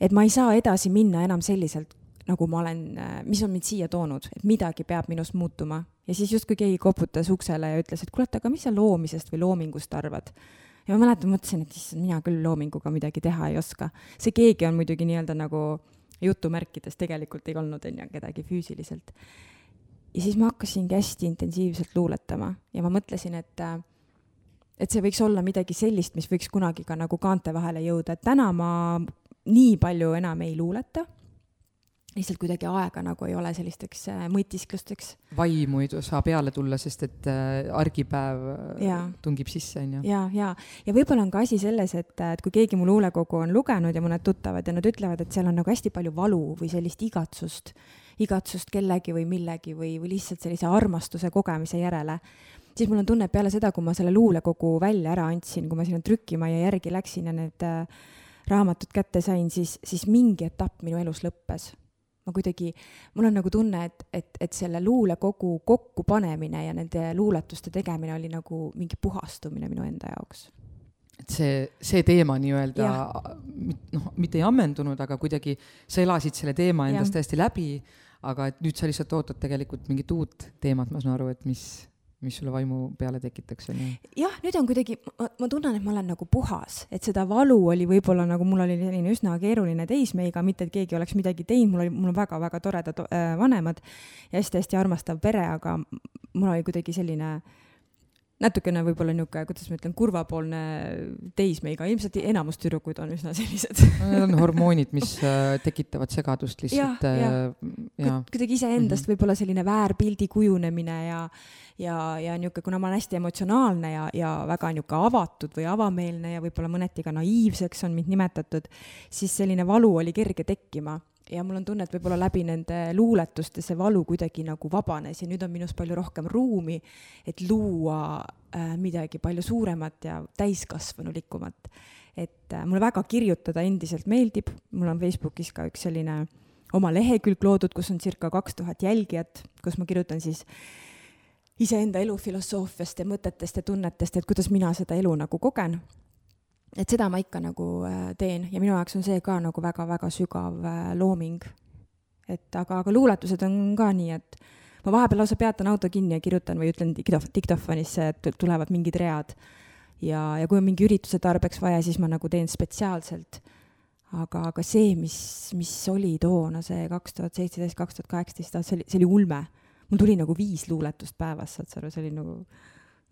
A: et ma ei saa edasi minna enam selliselt, nagu ma olen, äh, mis on mind siia toonud, et midagi peab minust muutuma. ja siis justkui keegi koputas uksele ja ütles, et kuule, et aga mis sa loomisest või loomingust arvad? ja ma mäletan, mõtlesin, et issand, mina küll loominguga midagi teha ei oska. see keegi on muidugi nii-öelda nagu jutumärkides, tegelikult ei olnud, on ju, kedagi füüsiliselt. ja siis ma hakkasingi hästi intensiivselt luuletama ja ma mõtlesin, et äh, et see võiks olla midagi sellist, mis võiks kunagi ka nagu kaante vahele jõuda, et täna ma nii palju enam ei luuleta lihtsalt kuidagi aega nagu ei ole sellisteks äh, mõtisklusteks.
B: vaimu ei saa peale tulla, sest et äh, argipäev äh, ja. tungib sisse, on ju.
A: ja, ja, ja võib-olla on ka asi selles, et, et kui keegi mu luulekogu on lugenud ja mõned tuttavad ja nad ütlevad, et seal on nagu hästi palju valu või sellist igatsust, igatsust kellegi või millegi või, või lihtsalt sellise armastuse kogemise järele, siis mul on tunne, et peale seda, kui ma selle luulekogu välja ära andsin, kui ma sinna trükimaja järgi läksin ja need äh, raamatud kätte sain, siis, siis mingi etapp minu elus lõppes ma kuidagi, mul on nagu tunne, et, et, et selle luulekogu kokkupanemine ja nende luuletuste tegemine oli nagu mingi puhastumine minu enda jaoks.
B: et see, see teema nii-öelda noh, mitte ei ammendunud, aga kuidagi sa elasid selle teema endast täiesti läbi, aga et nüüd sa lihtsalt ootad tegelikult mingit uut teemat, ma saan aru, et mis mis sulle vaimu peale tekitaks, on ju?
A: jah, nüüd on kuidagi, ma tunnen, et ma olen nagu puhas, et seda valu oli võib-olla nagu mul oli selline üsna keeruline teismeiga, mitte et keegi oleks midagi teinud, mul oli, mul on väga-väga toredad äh, vanemad ja hästi-hästi armastav pere, aga mul oli kuidagi selline äh, natukene võib-olla niisugune, kuidas ma ütlen, kurvapoolne teismeiga, ilmselt enamus tüdrukuid on üsna sellised
B: Need on hormoonid, mis äh, tekitavad segadust lihtsalt.
A: ja. kuidagi iseendast mm -hmm. võib-olla selline väärpildi kujunemine ja, ja, ja niisugune, kuna ma olen hästi emotsionaalne ja, ja väga niisugune avatud või avameelne ja võib-olla mõneti ka naiivseks on mind nimetatud, siis selline valu oli kerge tekkima ja mul on tunne, et võib-olla läbi nende luuletuste see valu kuidagi nagu vabanes ja nüüd on minus palju rohkem ruumi, et luua äh, midagi palju suuremat ja täiskasvanulikumat. et äh, mulle väga kirjutada endiselt meeldib, mul on Facebookis ka üks selline oma lehekülg loodud, kus on circa kaks tuhat jälgijat, kus ma kirjutan siis iseenda elufilosoofiast ja mõtetest ja tunnetest, et kuidas mina seda elu nagu kogen et seda ma ikka nagu äh, teen ja minu jaoks on see ka nagu väga-väga sügav äh, looming. et aga, aga luuletused on ka nii, et ma vahepeal lausa peatan auto kinni ja kirjutan või ütlen diktofonisse, et tulevad mingid read. ja, ja kui on mingi ürituse tarbeks vaja, siis ma nagu teen spetsiaalselt. aga, aga see, mis, mis oli toona, see kaks tuhat seitseteist, kaks tuhat kaheksateist, see oli, see oli ulme. Mul tuli nagu viis luuletust päevas, saad sa aru, see oli nagu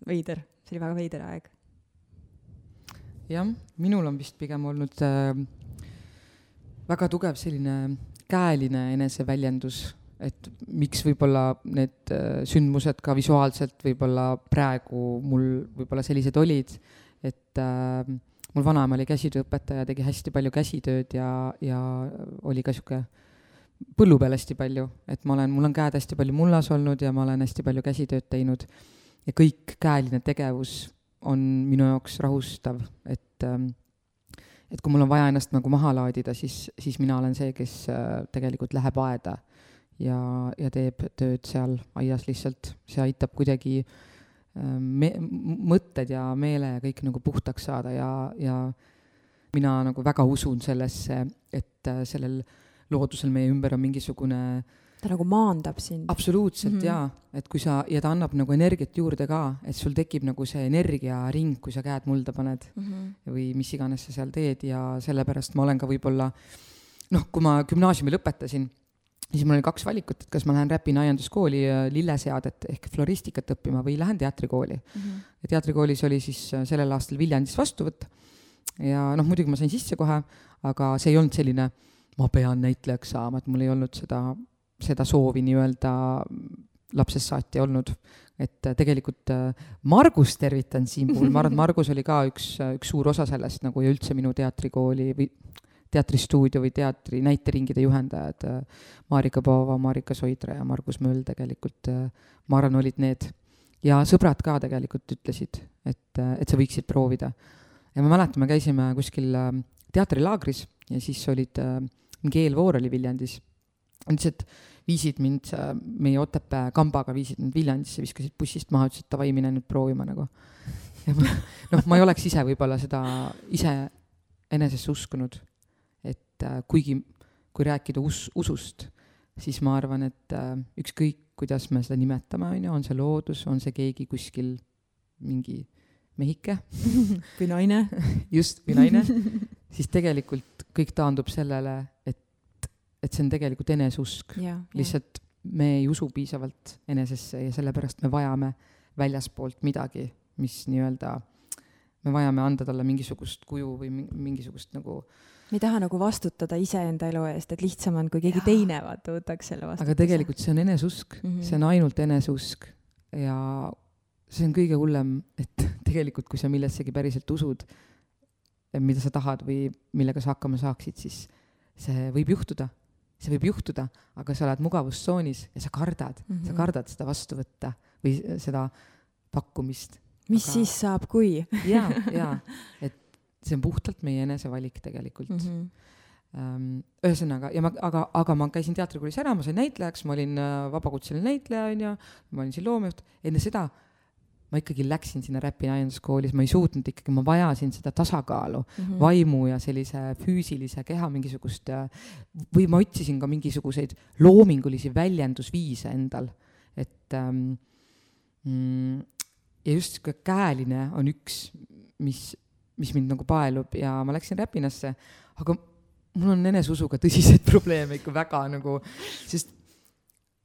A: veider, see oli väga veider aeg.
B: Jah, minul on vist pigem olnud äh, väga tugev selline käeline eneseväljendus et miks võib-olla need äh, sündmused ka visuaalselt võib-olla praegu mul võib-olla sellised olid, et äh, mul vanaema oli käsitööõpetaja, tegi hästi palju käsitööd ja, ja oli ka niisugune põllu peal hästi palju, et ma olen, mul on käed hästi palju mullas olnud ja ma olen hästi palju käsitööd teinud. Ja kõik käeline tegevus on minu jaoks rahustav, et ähm, et kui mul on vaja ennast nagu maha laadida, siis, siis mina olen see, kes äh, tegelikult läheb aeda ja, ja teeb tööd seal aias lihtsalt, see aitab kuidagi äh, me-, mõtted ja meele ja kõik nagu puhtaks saada ja, ja mina nagu väga usun sellesse, et äh, sellel loodusel meie ümber on mingisugune
A: ta nagu maandab sind.
B: absoluutselt mm -hmm. jaa, et kui sa, ja ta annab nagu energiat juurde ka, et sul tekib nagu see energiaring, kui sa käed mulda paned mm -hmm. või mis iganes sa seal teed ja sellepärast ma olen ka võib-olla noh, kui ma gümnaasiumi lõpetasin siis mul oli kaks valikut, et kas ma lähen Räpina aianduskooli äh, lilleseadet ehk floristikat õppima või lähen teatrikooli mm. -hmm. ja teatrikoolis oli siis äh, sellel aastal Viljandis vastuvõtt ja noh, muidugi ma sain sisse kohe, aga see ei olnud selline, ma pean näitlejaks saama, et mul ei olnud seda, seda soovi nii-öelda lapsest saati olnud. et äh, tegelikult Margust tervitan siin puhul, ma arvan, et Margus oli ka üks, üks suur osa sellest nagu ja üldse minu teatrikooli või teatristuudio või teatri näiteringide juhendajad, äh, Marika Poova, Marika Soidra ja Margus Möll tegelikult, äh, ma arvan, olid need. ja sõbrad ka tegelikult ütlesid, et, äh, et sa võiksid proovida. ja ma mäletan, me käisime kuskil teatrilaagris ja siis olid, mingi eelvoor oli Viljandis, lihtsalt viisid mind, meie Otepää kambaga viisid mind Viljandisse, viskasid bussist maha, ütlesid davai, mine nüüd proovima nagu. noh, ma ei oleks ise võib-olla seda ise enesesse uskunud. Et äh, kuigi, kui rääkida us-, usust, siis ma arvan, et äh, ükskõik, kuidas me seda nimetame, on ju, on see loodus, on see keegi kuskil mingi mehike.
A: Või naine.
B: Just, või naine, siis tegelikult kõik taandub sellele, et, et see on tegelikult eneseusk. lihtsalt me ei usu piisavalt enesesse ja sellepärast me vajame väljaspoolt midagi, mis nii-öelda, me vajame anda talle mingisugust kuju või mingisugust nagu
A: me ei taha nagu vastutada iseenda elu eest, et lihtsam on, kui keegi ja. teine vaata võtaks selle vastutuse.
B: aga tegelikult see on eneseusk mm, -hmm. see on ainult eneseusk ja see on kõige hullem, et tegelikult, kui sa millessegi päriselt usud, mida sa tahad või millega sa hakkama saaksid, siis see võib juhtuda, see võib juhtuda, aga sa oled mugavustsoonis ja sa kardad mm, -hmm. sa kardad seda vastu võtta või seda pakkumist.
A: mis aga... siis saab, kui?
B: ja, ja, et see on puhtalt meie enesevalik tegelikult mm. -hmm. ühesõnaga, ja ma, aga, aga ma käisin teatrikoolis ära, ma sain näitlejaks, ma olin äh, vabakutseline näitleja, onju, ma olin siin loomejuht, enne seda ma ikkagi läksin sinna Räpi aianduskoolis, ma ei suutnud ikkagi, ma vajasin seda tasakaalu mm, -hmm. vaimu ja sellise füüsilise keha mingisugust või ma otsisin ka mingisuguseid loomingulisi väljendusviise endal, et ähm, mm, ja just sihuke käeline on üks, mis mis mind nagu paelub ja ma läksin Räpinasse, aga mul on eneseusuga tõsiseid probleeme ikka väga nagu, sest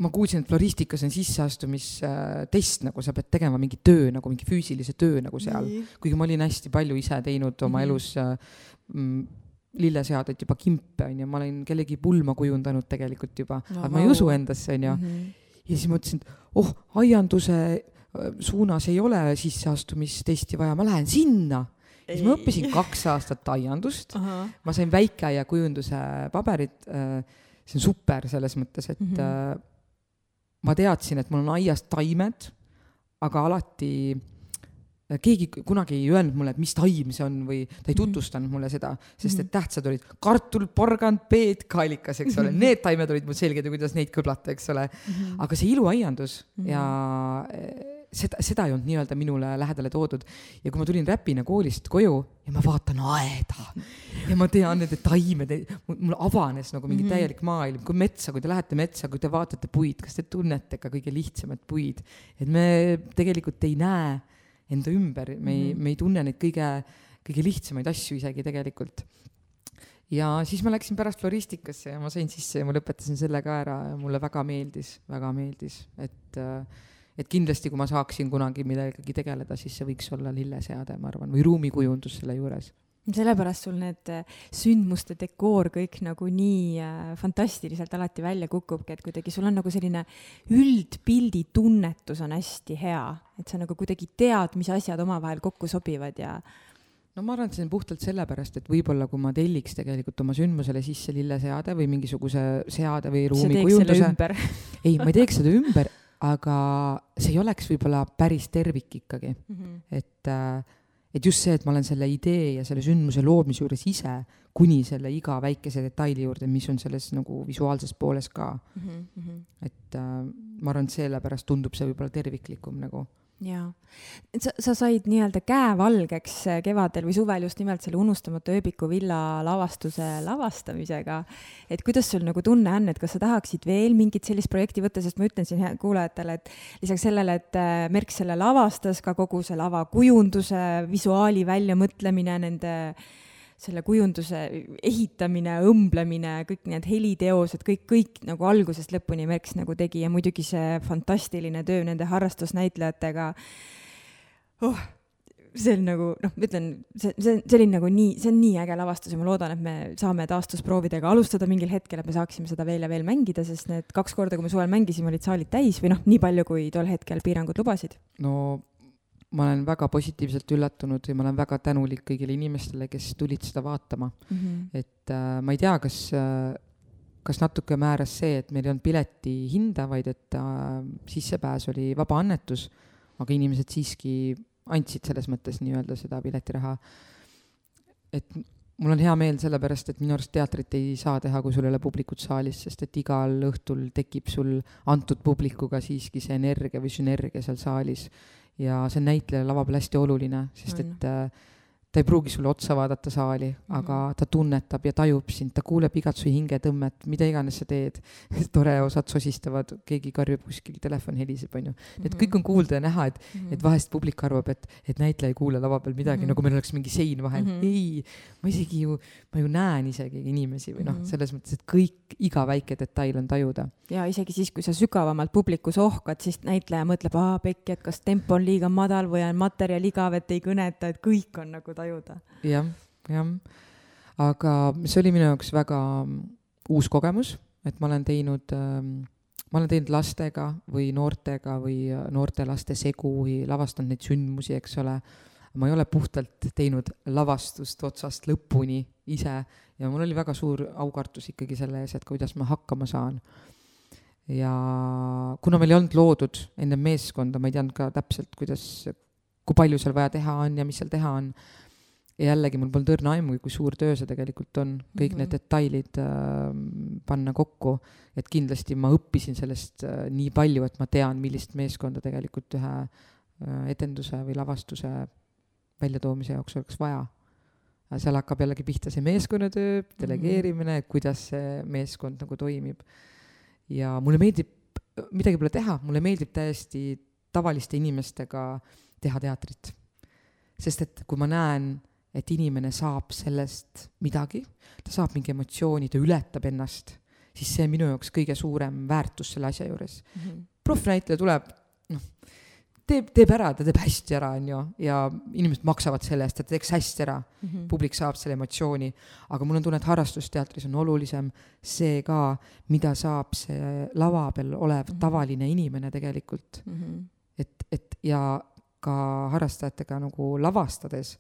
B: ma kuulsin, et floristikas on sisseastumistest nagu sa pead tegema mingi töö nagu mingi füüsilise töö nagu seal, kuigi ma olin hästi palju ise teinud oma -hmm. elus mm, lilleseadet juba kimpe onju, ma olen kellegi pulma kujundanud tegelikult juba no,, aga ma ei usu endasse onju mm. -hmm. ja siis mõtlesin, et oh, aianduse äh, suunas ei ole sisseastumistesti vaja, ma lähen sinna siis ma õppisin kaks aastat aiandust ma sain väikeaiakujunduse paberid, äh, see on super selles mõttes, et mm -hmm. Ma teadsin, et mul on aias taimed, aga alati äh, keegi kunagi ei öelnud mulle, et mis taim see on või ta ei mhm. tutvustanud mulle seda, sest et mhm. tähtsad olid kartul, porgand, peed, kaalikas, eks ole, need taimed olid mul selged ja kuidas neid kõlblata, eks ole. Mhm. aga see iluaiandus ja seda, seda ei olnud nii-öelda minule lähedale toodud. ja kui ma tulin Räpina koolist koju ja ma vaatan aeda ja ma tean nende taimede, mul avanes nagu mingi mm -hmm. täielik maailm, kui metsa, kui te lähete metsa, kui te vaatate puid, kas te tunnete ka kõige lihtsamaid puid, et me tegelikult ei näe enda ümber, me ei mm, -hmm. me ei tunne neid kõige, kõige lihtsamaid asju isegi tegelikult ja siis ma läksin pärast floristikasse ja ma sain sisse ja ma lõpetasin selle ka ära ja mulle väga meeldis, väga meeldis, et äh, et kindlasti, kui ma saaksin kunagi millegagi tegeleda, siis see võiks olla lilleseade, ma arvan, või ruumikujundus selle juures.
A: Sellepärast sul need äh, sündmuste dekoor kõik nagu nii äh, fantastiliselt alati välja kukubki, et kuidagi sul on nagu selline üldpildi tunnetus on hästi hea, et sa nagu kuidagi tead, mis asjad omavahel kokku sobivad ja
B: no ma arvan, et see on puhtalt sellepärast, et võib-olla kui ma telliks tegelikult oma sündmusele sisse lilleseade või mingisuguse seade või ruumikujunduse. ei, ma ei teeks seda ümber, aga see ei oleks võib-olla päris tervik ikkagi mm, -hmm. et äh, et just see, et ma olen selle idee ja selle sündmuse loomise juures ise, kuni selle iga väikese detaili juurde, mis on selles nagu visuaalses pooles ka mm. -hmm. et äh, ma arvan, et sellepärast tundub see võib-olla terviklikum nagu
A: jaa, et sa, sa said nii-öelda käevalgeks äh, kevadel või suvel just nimelt selle Unustamatu ööbiku villa lavastuse lavastamisega. et kuidas sul nagu tunne on, et kas sa tahaksid veel mingit sellist projekti võtta, sest ma ütlen siin kuulajatele, et lisaks sellele, et äh, Merk selle lavastas, ka kogu see lavakujunduse, visuaali väljamõtlemine, nende äh, selle kujunduse ehitamine, õmblemine, kõik need heliteosed, kõik, kõik nagu algusest lõpuni Merks nagu tegi ja muidugi see fantastiline töö nende harrastusnäitlejatega oh, see on nagu noh, ma ütlen, see, see, see oli nagu nii, see on nii äge lavastus ja ma loodan, et me saame taastusproovidega alustada mingil hetkel, et me saaksime seda veel ja veel mängida, sest need kaks korda, kui me suvel mängisime, olid saalid täis või noh, nii palju, kui tol hetkel piirangud lubasid.
B: no ma olen väga positiivselt üllatunud ja ma olen väga tänulik kõigile inimestele, kes tulid seda vaatama mm. -hmm. et äh, ma ei tea, kas äh,, kas natuke määras see, et meil ei olnud pileti hinda, vaid et äh, sissepääs oli vaba annetus, aga inimesed siiski andsid selles mõttes nii-öelda seda piletiraha. et mul on hea meel sellepärast, et minu arust teatrit ei saa teha, kui sul ei ole publikut saalis, sest et igal õhtul tekib sul antud publikuga siiski see energia või sünergia seal saalis ja see on näitlejale lava peal hästi oluline, sest et äh, ta ei pruugi sulle otsa vaadata saali aga ta tunnetab ja tajub sind, ta kuuleb igat su hingetõmmet, mida iganes sa teed tore, osad sosistavad, keegi karjub kuskil, telefon heliseb, onju. et kõik on kuulda ja näha, et -hmm. et vahest publik arvab, et, et näitleja ei kuule lava peal midagi mm, -hmm. nagu meil oleks mingi sein vahel mm. -hmm. ei, ma isegi ju, ma ju näen isegi inimesi või noh, mhm. selles mõttes, et kõik, iga väike detail on tajuda.
A: ja isegi siis, kui sa sügavamalt publikus ohkad, siis näitleja mõtleb, aa, pekki, et kas tempo on liiga madal või on materjal igav, et ei kõneta, et kõik on nagu tajuda
B: ja,. jah, jah. aga see oli minu jaoks väga uus kogemus, et ma olen teinud ähm, ma olen teinud lastega või noortega või noorte laste segu või lavastanud neid sündmusi, eks ole. ma ei ole puhtalt teinud lavastust otsast lõpuni ise ja mul oli väga suur aukartus ikkagi selle ees, et kuidas ma hakkama saan. ja kuna meil ei olnud loodud enne meeskonda, ma ei teadnud ka täpselt, kuidas, kui palju seal vaja teha on ja mis seal teha on ja jällegi mul polnud õrna aimugi, kui suur töö see tegelikult on, kõik mm -hmm. need detailid äh, panna kokku, et kindlasti ma õppisin sellest äh, nii palju, et ma tean, millist meeskonda tegelikult ühe äh, etenduse või lavastuse väljatoomise jaoks oleks vaja. seal hakkab jällegi pihta see meeskonnatöö, delegeerimine mm, -hmm. kuidas see meeskond nagu toimib. ja mulle meeldib, midagi pole teha, mulle meeldib täiesti tavaliste inimestega teha teatrit. sest et kui ma näen et inimene saab sellest midagi, ta saab mingi emotsiooni, ta ületab ennast, siis see on minu jaoks kõige suurem väärtus selle asja juures mm -hmm.. proffnäitleja tuleb, noh, teeb, teeb ära, ta teeb hästi ära, on ju, ja inimesed maksavad selle eest, et ta teeks hästi ära mm. -hmm. publik saab selle emotsiooni, aga mul on tunne, et harrastusteatris on olulisem see ka, mida saab see lava peal olev mm -hmm. tavaline inimene tegelikult mm. -hmm. et, et ja ka harrastajatega nagu lavastades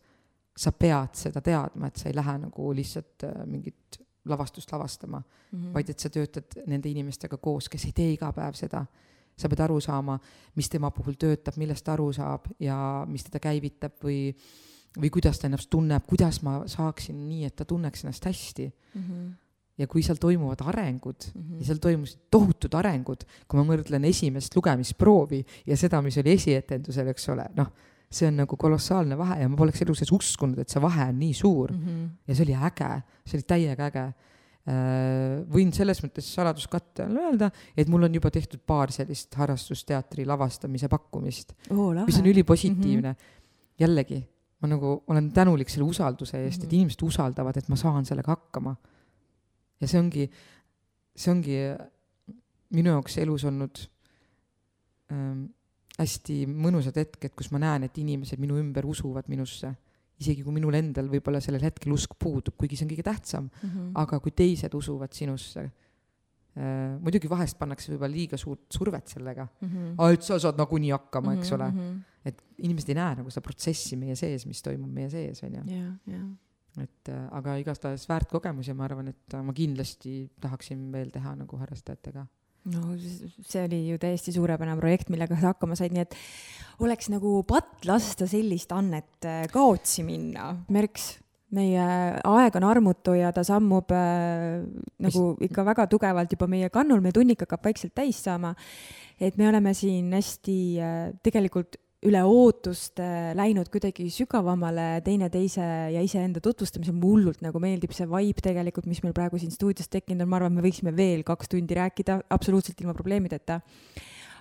B: sa pead seda teadma, et sa ei lähe nagu lihtsalt äh, mingit lavastust lavastama mm, -hmm. vaid et sa töötad nende inimestega koos, kes ei tee iga päev seda. sa pead aru saama, mis tema puhul töötab, millest ta aru saab ja mis teda käivitab või, või kuidas ta ennast tunneb, kuidas ma saaksin nii, et ta tunneks ennast hästi mm. -hmm ja kui seal toimuvad arengud mm -hmm. ja seal toimusid tohutud arengud, kui ma võrdlen esimest lugemisproovi ja seda, mis oli esietendusel, eks ole, noh see on nagu kolossaalne vahe ja ma poleks elu sees uskunud, et see vahe on nii suur mm. -hmm. ja see oli äge, see oli täiega äge. Äh, võin selles mõttes saladuskatte all öelda, et mul on juba tehtud paar sellist harrastusteatri lavastamise pakkumist
A: oh,,
B: mis on ülipositiivne mm. -hmm. jällegi, ma nagu olen tänulik selle usalduse eest mm, -hmm. et mhm. inimesed usaldavad, et ma saan sellega hakkama. ja see ongi, see ongi minu jaoks elus olnud ähm, hästi mõnusad hetked, kus ma näen, et inimesed minu ümber usuvad minusse isegi kui minul endal võib-olla sellel hetkel usk puudub, kuigi see on kõige tähtsam mm, -hmm. aga kui teised usuvad sinusse äh,, muidugi vahest pannakse võib-olla liiga suurt survet sellega mm, -hmm. et sa saad nagunii hakkama, eks ole mm. -hmm. et inimesed ei näe nagu seda protsessi meie sees, mis toimub meie sees, on ju. et äh, aga igastahes väärt kogemus ja ma arvan, et ma kindlasti tahaksin veel teha nagu harrastajatega
A: no see oli ju täiesti suurepärane projekt, millega sa hakkama said, nii et oleks nagu patt lasta sellist annet äh, kaotsi minna. Merks, meie aeg on armutu ja ta sammub äh, nagu ikka väga tugevalt juba meie kannul, meie tunnik hakkab vaikselt täis saama. et me oleme siin hästi äh, tegelikult üle ootuste läinud kuidagi sügavamale teineteise ja iseenda tutvustamisel, mulle hullult nagu meeldib see vibe tegelikult, mis meil praegu siin stuudios tekkinud on, ma arvan, me võiksime veel kaks tundi rääkida absoluutselt ilma probleemideta.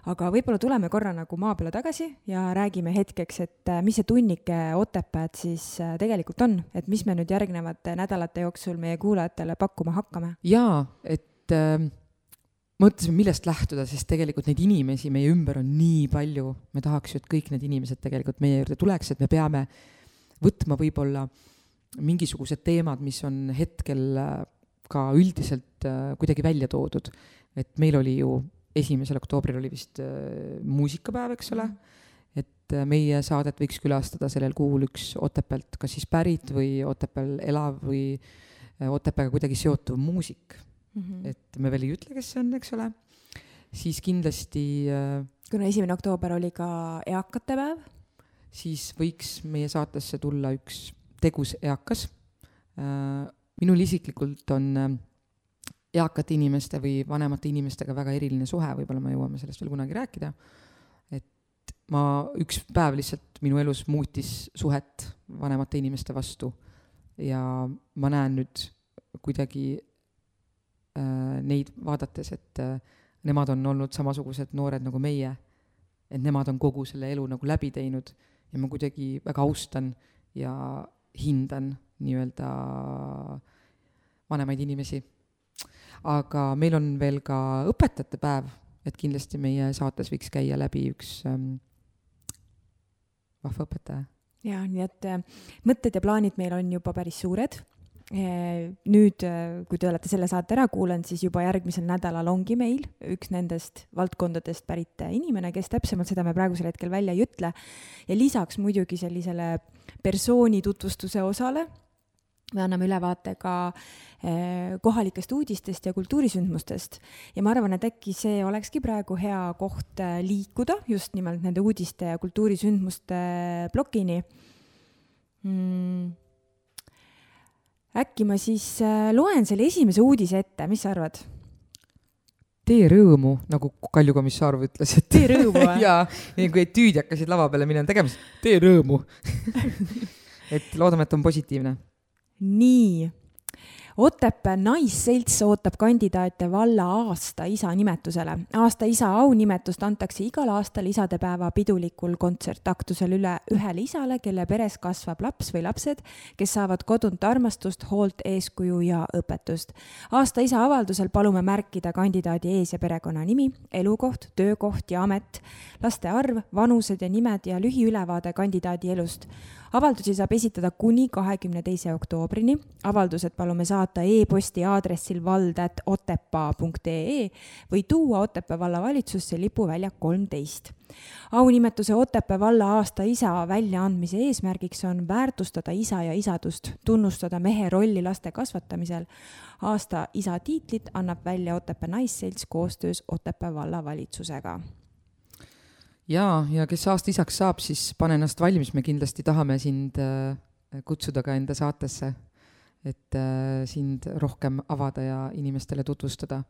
A: aga võib-olla tuleme korra nagu maa peale tagasi ja räägime hetkeks, et äh, mis see tunnike Otepääd siis äh, tegelikult on, et mis me nüüd järgnevate nädalate jooksul meie kuulajatele pakkuma hakkame?
B: jaa, et äh mõtlesime, millest lähtuda, sest tegelikult neid inimesi meie ümber on nii palju, me tahaks ju, et kõik need inimesed tegelikult meie juurde tuleks, et me peame võtma võib-olla mingisugused teemad, mis on hetkel äh, ka üldiselt äh, kuidagi välja toodud. et meil oli ju esimesel oktoobril oli vist äh, muusikapäev, eks ole, et meie saadet võiks külastada sellel kuul üks Otepäält kas siis pärit või Otepääl elav või Otepääga kuidagi seotuv muusik mm, -hmm. et me veel ei ütle, kes see on, eks ole, siis kindlasti äh,
A: kuna esimene oktoober oli ka eakate päev,
B: siis võiks meie saatesse tulla üks tegus eakas äh,. minul isiklikult on äh, eakate inimeste või vanemate inimestega väga eriline suhe, võib-olla me jõuame sellest veel kunagi rääkida. et ma, üks päev lihtsalt minu elus muutis suhet vanemate inimeste vastu ja ma näen nüüd kuidagi neid vaadates, et äh, nemad on olnud samasugused noored nagu meie, et nemad on kogu selle elu nagu läbi teinud ja ma kuidagi väga austan ja hindan nii-öelda vanemaid inimesi. aga meil on veel ka õpetajate päev, et kindlasti meie saates võiks käia läbi üks ähm, vahva õpetaja.
A: jaa, nii et äh, mõtted ja plaanid meil on juba päris suured nüüd, eh, kui te olete selle saate ära kuulanud, siis juba järgmisel nädalal ongi meil üks nendest valdkondadest pärit inimene, kes täpsemalt seda me praegusel hetkel välja ei ütle. ja lisaks muidugi sellisele persooni tutvustuse osale me anname ülevaate ka eh, kohalikest uudistest ja kultuurisündmustest ja ma arvan, et äkki see olekski praegu hea koht liikuda just nimelt nende uudiste ja kultuurisündmuste plokini mm äkki ma siis äh, loen selle esimese uudise ette, mis sa arvad?
B: tee rõõmu, nagu Kalju Komissarov ütles, et
A: tee rõõmu või?
B: jaa, nii kui etüüdi hakkasid lava peale minema tegema, siis tee rõõmu et loodame, et on positiivne.
A: nii Otepää Naisselts ootab kandidaate valla aasta isa nimetusele. aasta isa aunimetust antakse igal aastal isadepäeva pidulikul kontsertaktusel üle ühele isale, kelle peres kasvab laps või lapsed, kes saavad kodunt armastust, hoolt, eeskuju ja õpetust. aasta isa avaldusel palume märkida kandidaadi ees- ja perekonnanimi, elukoht, töökoht ja amet, laste arv, vanused ja nimed ja lühiülevaade kandidaadi elust avaldusi saab esitada kuni kahekümne teise oktoobrini. avaldused palume saata e-posti aadressil vald.otepaa.ee või tuua Otepää vallavalitsusse lipuväljak kolmteist. aunimetuse Otepää valla aasta isa väljaandmise eesmärgiks on väärtustada isa ja isadust, tunnustada mehe rolli laste kasvatamisel. aasta isa tiitlit annab välja Otepää Naisselts koostöös Otepää vallavalitsusega
B: jaa, ja kes aasta isaks saab, siis pane ennast valmis, me kindlasti tahame sind äh, kutsuda ka enda saatesse, et äh, sind rohkem avada ja inimestele tutvustada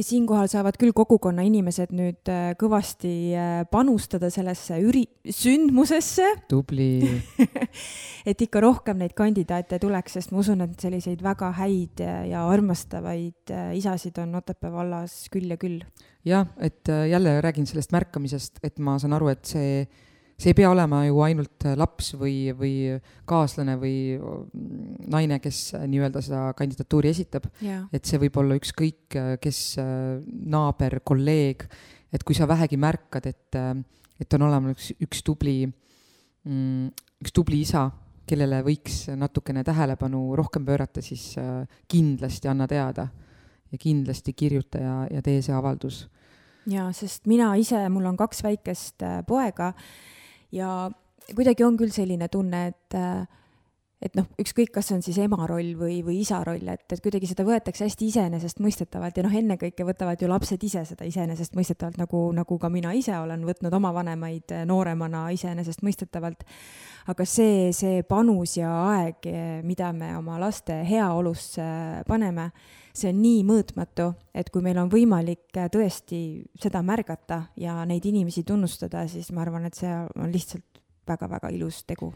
A: ja siinkohal saavad küll kogukonna inimesed nüüd äh, kõvasti panustada sellesse üri-, sündmusesse.
B: tubli
A: et ikka rohkem neid kandidaate tuleks, sest ma usun, et selliseid väga häid ja armastavaid isasid on Otepää vallas küll ja küll
B: jah, et äh, jälle räägin sellest märkamisest, et ma saan aru, et see, see ei pea olema ju ainult äh, laps või, või kaaslane või mm, naine, kes äh, nii-öelda seda kandidatuuri esitab
A: yeah..
B: et see võib olla ükskõik kes, naaber, kolleeg, et kui sa vähegi märkad, et, et on olemas üks, tubli, mm, üks tubli isa, kellele võiks natukene tähelepanu rohkem pöörata, siis äh, kindlasti anna teada ja kindlasti kirjuta ja, ja tee see avaldus.
A: jaa, sest mina ise, mul on kaks väikest äh, poega ja kuidagi on küll selline tunne, et äh, et noh, ükskõik, kas see on siis ema roll või, või isa roll, et, et kuidagi seda võetakse hästi iseenesestmõistetavalt ja noh, ennekõike võtavad ju lapsed ise seda iseenesestmõistetavalt, nagu, nagu ka mina ise olen võtnud oma vanemaid eh, nooremana iseenesestmõistetavalt. aga see, see panus ja aeg, eh, mida me oma laste heaolusse paneme, see on nii mõõtmatu, et kui meil on võimalik eh, tõesti seda märgata ja neid inimesi tunnustada, siis ma arvan, et see on lihtsalt väga-väga ilus tegu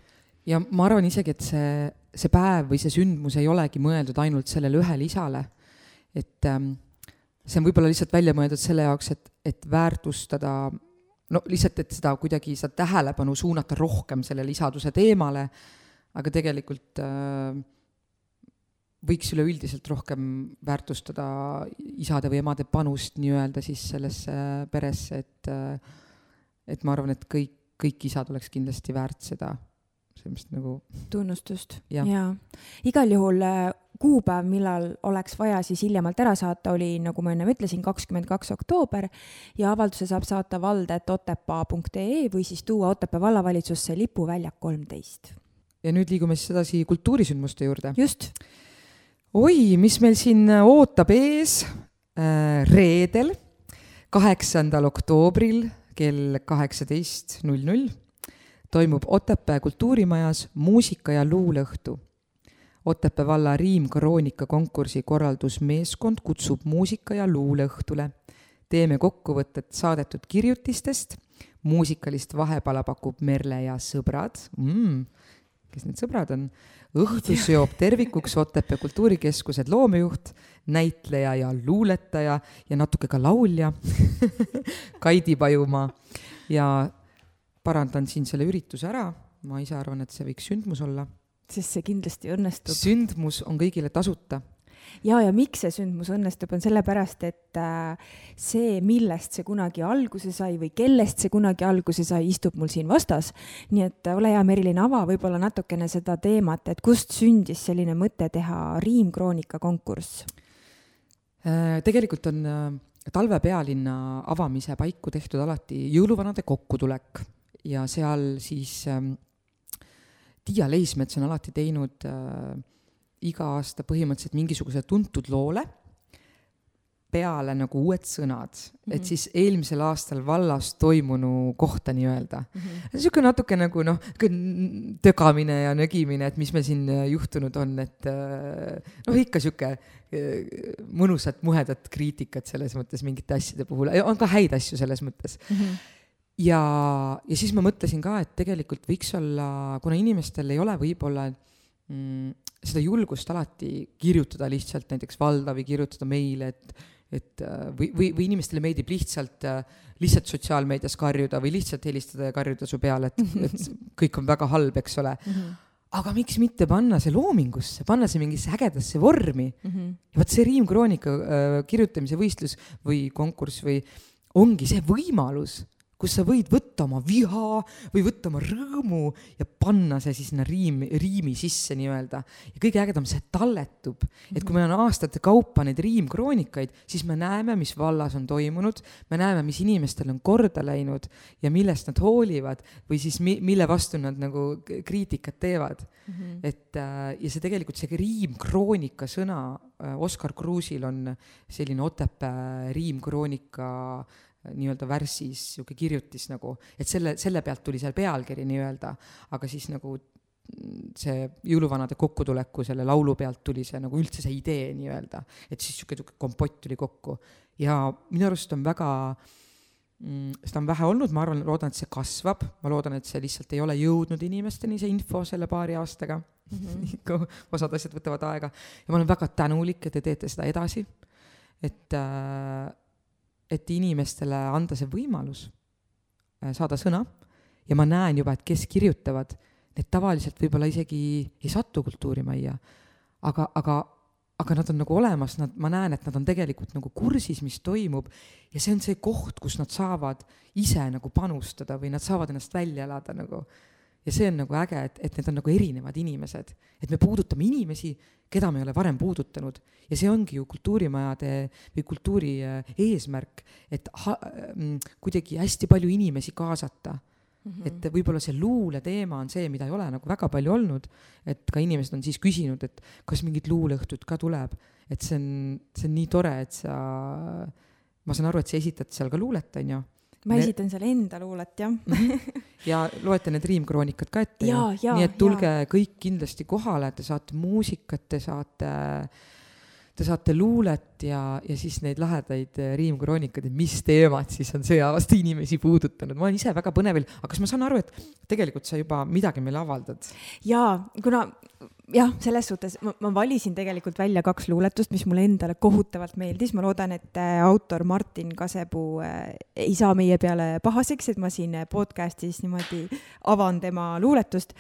B: ja ma arvan isegi, et see, see päev või see sündmus ei olegi mõeldud ainult sellele ühele isale. et ähm, see on võib-olla lihtsalt välja mõeldud selle jaoks, et, et väärtustada no lihtsalt, et seda kuidagi, seda tähelepanu suunata rohkem sellele isaduse teemale, aga tegelikult äh, võiks üleüldiselt rohkem väärtustada isade või emade panust nii-öelda siis sellesse peresse, et äh, et ma arvan, et kõik, kõik isad oleks kindlasti väärt seda sellist nagu
A: tunnustust ja, ja. igal juhul äh, kuupäev, millal oleks vaja siis hiljemalt ära saata, oli, nagu ma ennem ütlesin, kakskümmend kaks oktoober ja avalduse saab saata valde.otepaa.ee või siis tuua Otepää vallavalitsusse lipuväljak kolmteist.
B: ja nüüd liigume siis edasi kultuurisündmuste juurde.
A: just.
B: oi, mis meil siin ootab ees äh, reedel, kaheksandal oktoobril kell kaheksateist null null toimub Otepää kultuurimajas muusika- ja luuleõhtu. Otepää valla riimkroonika konkursi korraldusmeeskond kutsub muusika- ja luuleõhtule. teeme kokkuvõtet saadetud kirjutistest, muusikalist vahepala pakub Merle ja sõbrad mm,. kes need sõbrad on? õhtu seob tervikuks Otepää Kultuurikeskused loomejuht, näitleja ja luuletaja ja natuke ka laulja Kaidi Pajumaa ja parandan siin selle ürituse ära, ma ise arvan, et see võiks sündmus olla.
A: sest see kindlasti õnnestub.
B: sündmus on kõigile tasuta
A: ja, ja miks see sündmus õnnestub, on sellepärast, et äh, see, millest see kunagi alguse sai või kellest see kunagi alguse sai, istub mul siin vastas. nii et äh, ole hea, Merilin, ava võib-olla natukene seda teemat, et kust sündis selline mõte teha riimkroonika konkurss?
B: Äh, tegelikult on talve pealinna avamise paiku tehtud alati jõuluvanade kokkutulek ja seal siis ähm, Tiia Leismets on alati teinud äh, iga aasta põhimõtteliselt mingisuguse tuntud loole peale nagu uued sõnad mm, -hmm. et mhm. siis eelmisel aastal vallas toimunu kohta nii-öelda mm. -hmm. niisugune natuke nagu noh, tögamine ja nögimine, et mis meil siin äh, juhtunud on, et äh, noh, ikka niisugune äh, mõnusat muhedat kriitikat selles mõttes mingite asjade puhul, on ka häid asju selles mõttes mm. -hmm ja, ja siis ma mõtlesin ka, et tegelikult võiks olla, kuna inimestel ei ole võib-olla mm, seda julgust alati kirjutada lihtsalt näiteks valda või kirjutada meile, et et äh, või, või, või inimestele meeldib lihtsalt, äh, lihtsalt sotsiaalmeedias karjuda või lihtsalt helistada ja karjuda su peale, et, et kõik on väga halb, eks ole mm. -hmm aga miks mitte panna see loomingusse, panna see mingisse ägedasse vormi mm. -hmm. vot see riimkroonika äh, kirjutamise võistlus või konkurss või ongi see võimalus kus sa võid võtta oma viha või võtta oma rõõmu ja panna see siis sinna riimi, riimi sisse nii-öelda. ja kõige ägedam, see talletub. et kui meil on aastate kaupa neid riimkroonikaid, siis me näeme, mis vallas on toimunud, me näeme, mis inimestel on korda läinud ja millest nad hoolivad või siis mi-, mille vastu nad nagu kriitikat teevad mm. -hmm. et äh, ja see tegelikult, see riimkroonika sõna äh, Oskar Kruusil on selline Otepää riimkroonika nii-öelda värssis niisugune kirjutis nagu, et selle, selle pealt tuli seal pealkiri nii-öelda, aga siis nagu see jõuluvanade kokkutuleku selle laulu pealt tuli see nagu üldse see idee nii-öelda, et siis niisugune kompott tuli kokku. ja minu arust on väga mm, seda on vähe olnud, ma arvan, loodan, et see kasvab, ma loodan, et see lihtsalt ei ole jõudnud inimesteni, see info selle paari aastaga mm. -hmm. osad asjad võtavad aega ja ma olen väga tänulik, et te teete seda edasi. et äh, et inimestele anda see võimalus äh, saada sõna ja ma näen juba, et kes kirjutavad, need tavaliselt võib-olla isegi ei satu kultuurimajja, aga, aga, aga nad on nagu olemas, nad, ma näen, et nad on tegelikult nagu kursis, mis toimub ja see on see koht, kus nad saavad ise nagu panustada või nad saavad ennast välja elada nagu. Ja see on nagu äge, et, et need on nagu erinevad inimesed, et me puudutame inimesi, keda me ei ole varem puudutanud. Ja see ongi ju kultuurimajade või kultuuri äh, eesmärk, et ha, mm, kuidagi hästi palju inimesi kaasata. Mm -hmm. et võib-olla see luule teema on see, mida ei ole nagu väga palju olnud, et ka inimesed on siis küsinud, et kas mingit luuleõhtut ka tuleb, et see on, see on nii tore, et sa, ma saan aru, et sa esitad seal ka luulet, on ju
A: ma Me... esitan seal enda luulet, jah
B: mhm. ja loete need riimkroonikad ka ette nii et tulge ja. kõik kindlasti kohale, te saate muusikat, te saate te saate luulet ja, ja siis neid lahedaid äh, riimkroonikaid, et mis teemad siis on see aasta inimesi puudutanud. ma olen ise väga põnevil, aga kas ma saan aru, et tegelikult sa juba midagi meile avaldad?
A: jaa, kuna jah, selles suhtes ma, ma valisin tegelikult välja kaks luuletust, mis mulle endale kohutavalt meeldis, ma loodan, et äh, autor Martin Kasepuu äh, ei saa meie peale pahaseks, et ma siin podcast'is niimoodi avan tema luuletust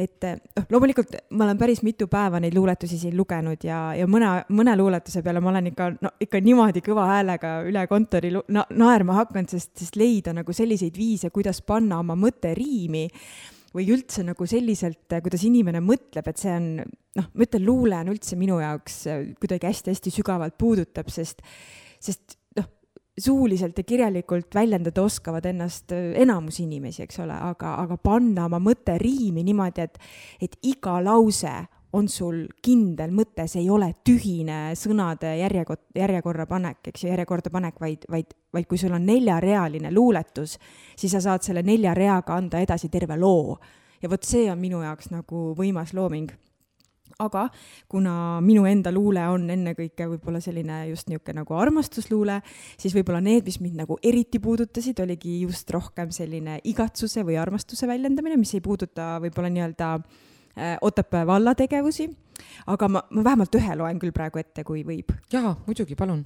A: et noh, loomulikult ma olen päris mitu päeva neid luuletusi siin lugenud ja, ja mõne, mõne luuletuse peale ma olen ikka, no ikka niimoodi kõva häälega üle kontori na naerma hakanud, sest, sest leida nagu selliseid viise, kuidas panna oma mõte riimi või üldse nagu selliselt, kuidas inimene mõtleb, et see on, noh, ma ütlen, luule on üldse minu jaoks kuidagi hästi-hästi sügavalt puudutab, sest, sest suuliselt ja kirjalikult väljendada oskavad ennast enamus inimesi, eks ole, aga, aga panna oma mõte riimi niimoodi, et, et iga lause on sul kindel mõte, see ei ole tühine sõnade järjekord, järjekorra panek, eks ju, järjekorda panek, vaid, vaid, vaid kui sul on neljarealine luuletus, siis sa saad selle nelja reaga anda edasi terve loo. ja vot see on minu jaoks nagu võimas looming. Aga kuna minu enda luule on ennekõike võib-olla selline just niisugune nagu armastusluule, siis võib-olla need, mis mind nagu eriti puudutasid, oligi just rohkem selline igatsuse või armastuse väljendamine, mis ei puuduta võib-olla nii-öelda äh, Otepää valla tegevusi, aga ma, ma vähemalt ühe loen küll praegu ette, kui võib.
B: jaa, muidugi, palun.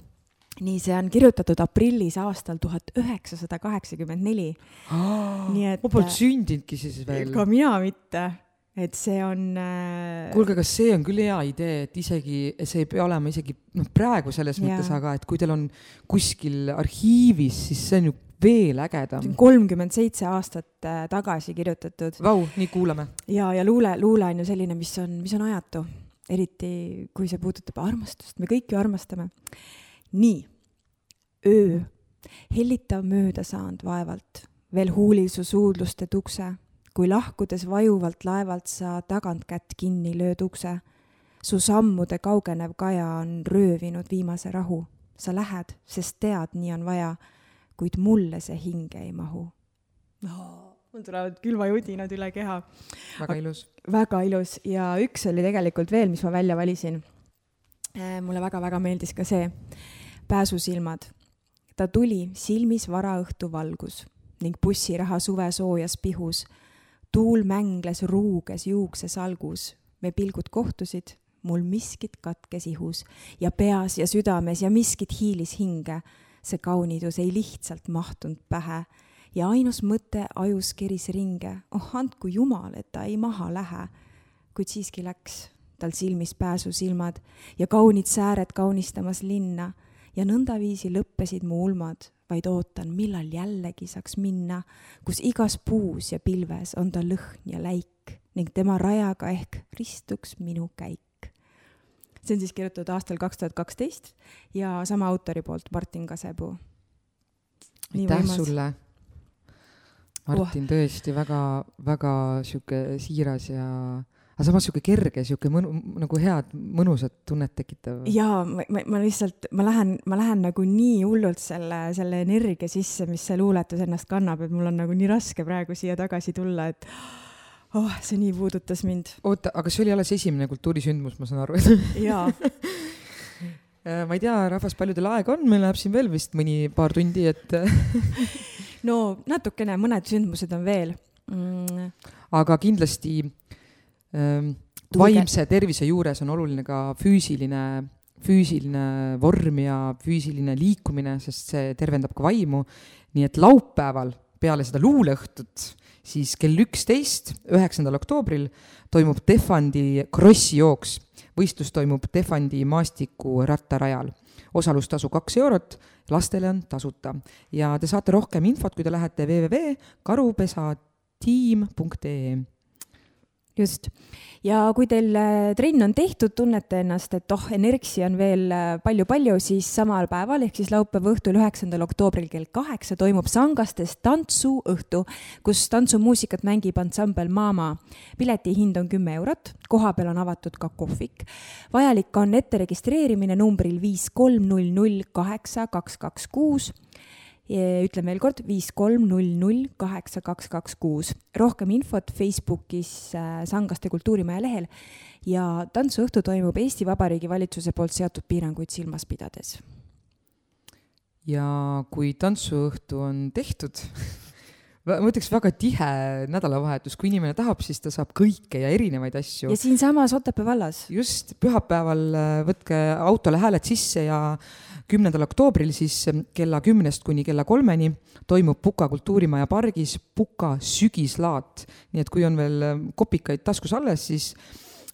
A: nii, see on kirjutatud aprillis aastal tuhat üheksasada kaheksakümmend neli.
B: nii et. ma polnud sündinudki siis veel.
A: ka mina mitte et see on äh....
B: kuulge, kas see on küll hea idee, et isegi, see ei pea olema isegi noh, praegu selles ja. mõttes, aga et kui teil on kuskil arhiivis, siis see on ju veel ägedam.
A: kolmkümmend seitse aastat äh, tagasi kirjutatud.
B: Vau, nii kuulame.
A: ja, ja luule, luule on ju selline, mis on, mis on ajatu, eriti kui see puudutab armastust, me kõik ju armastame. nii, öö, hellitav mööda saanud vaevalt, veel huulil su suudluste tukse, kui lahkudes vajuvalt laevalt sa tagantkätt kinni lööd ukse. su sammude kaugenev kaja on röövinud viimase rahu, sa lähed, sest tead, nii on vaja kuid mulle see hinge ei mahu
B: oh,.
A: mul tulevad külmajudinad üle keha.
B: väga ilus.
A: väga ilus ja üks oli tegelikult veel, mis ma välja valisin. Äh, mulle väga-väga meeldis ka see, Pääsusilmad. ta tuli, silmis varaõhtu valgus ning bussiraha suvesoojas pihus. Tuul mängles ruuges juuksesalgus, me pilgud kohtusid, mul miskit katkes ihus. Ja peas ja südames ja miskit hiilis hinge. See kaunidus ei lihtsalt mahtunud pähe. Ja ainus mõte ajus keris ringe, oh andku jumal, et ta ei maha lähe. kuid siiski läks tal silmis pääsusilmad ja kaunid sääred kaunistamas linna. Ja nõndaviisi lõppesid mu ulmad, vaid ootan, millal jällegi saaks minna, kus igas puus ja pilves on ta lõhn ja läik ning tema rajaga ehk ristuks minu käik see on siis kirjutatud aastal kaks tuhat kaksteist ja sama autori poolt, Martin Kasepuu.
B: aitäh sulle, Martin oh., tõesti väga-väga sihuke siiras ja aga samas sihuke kerge, sihuke mõnu, nagu head, mõnusat tunnet tekitav.
A: jaa, ma, ma, ma lihtsalt, ma lähen, ma lähen nagu nii hullult selle, selle energia sisse, mis see luuletus ennast kannab, et mul on nagu nii raske praegu siia tagasi tulla, et oh, see nii puudutas mind.
B: oota, aga see oli alles esimene kultuurisündmus, ma saan aru
A: jaa
B: äh, ma ei tea, rahvas, palju teil aega on, meil läheb siin veel vist mõni paar tundi, et
A: no natukene, mõned sündmused on veel
B: mm.. aga kindlasti vaimse tervise juures on oluline ka füüsiline, füüsiline vorm ja füüsiline liikumine, sest see tervendab ka vaimu. nii et laupäeval peale seda luuleõhtut siis kell üksteist, üheksandal oktoobril toimub Tehvandi krossijooks. võistlus toimub Tehvandi maastiku rattarajal. osalustasu kaks eurot, lastele on tasuta ja te saate rohkem infot, kui te lähete www.karupesa tiim.ee
A: just. ja kui teil äh, trenn on tehtud, tunnete ennast, et oh, energii on veel palju-palju, siis samal päeval ehk siis laupäeva õhtul, üheksandal oktoobril kell kaheksa toimub Sangastes tantsuõhtu, kus tantsumuusikat mängib ansambel Mama. pileti hind on kümme eurot, kohapeal on avatud ka kohvik. vajalik on ette registreerimine numbril viis kolm null null kaheksa kaks kaks kuus ütlen veel kord, viis kolm null null kaheksa kaks kaks kuus. rohkem infot Facebookis äh, Sangaste kultuurimaja lehel ja tantsuõhtu toimub Eesti Vabariigi valitsuse poolt seatud piiranguid silmas pidades.
B: ja kui tantsuõhtu on tehtud ma ütleks väga tihe nädalavahetus, kui inimene tahab, siis ta saab kõike ja erinevaid asju.
A: ja siinsamas Otepää vallas.
B: just, pühapäeval äh, võtke autole hääled sisse ja kümnendal oktoobril siis kella kümnest kuni kella kolmeni toimub Puka kultuurimaja pargis Puka sügislaat. nii et kui on veel kopikaid taskus alles, siis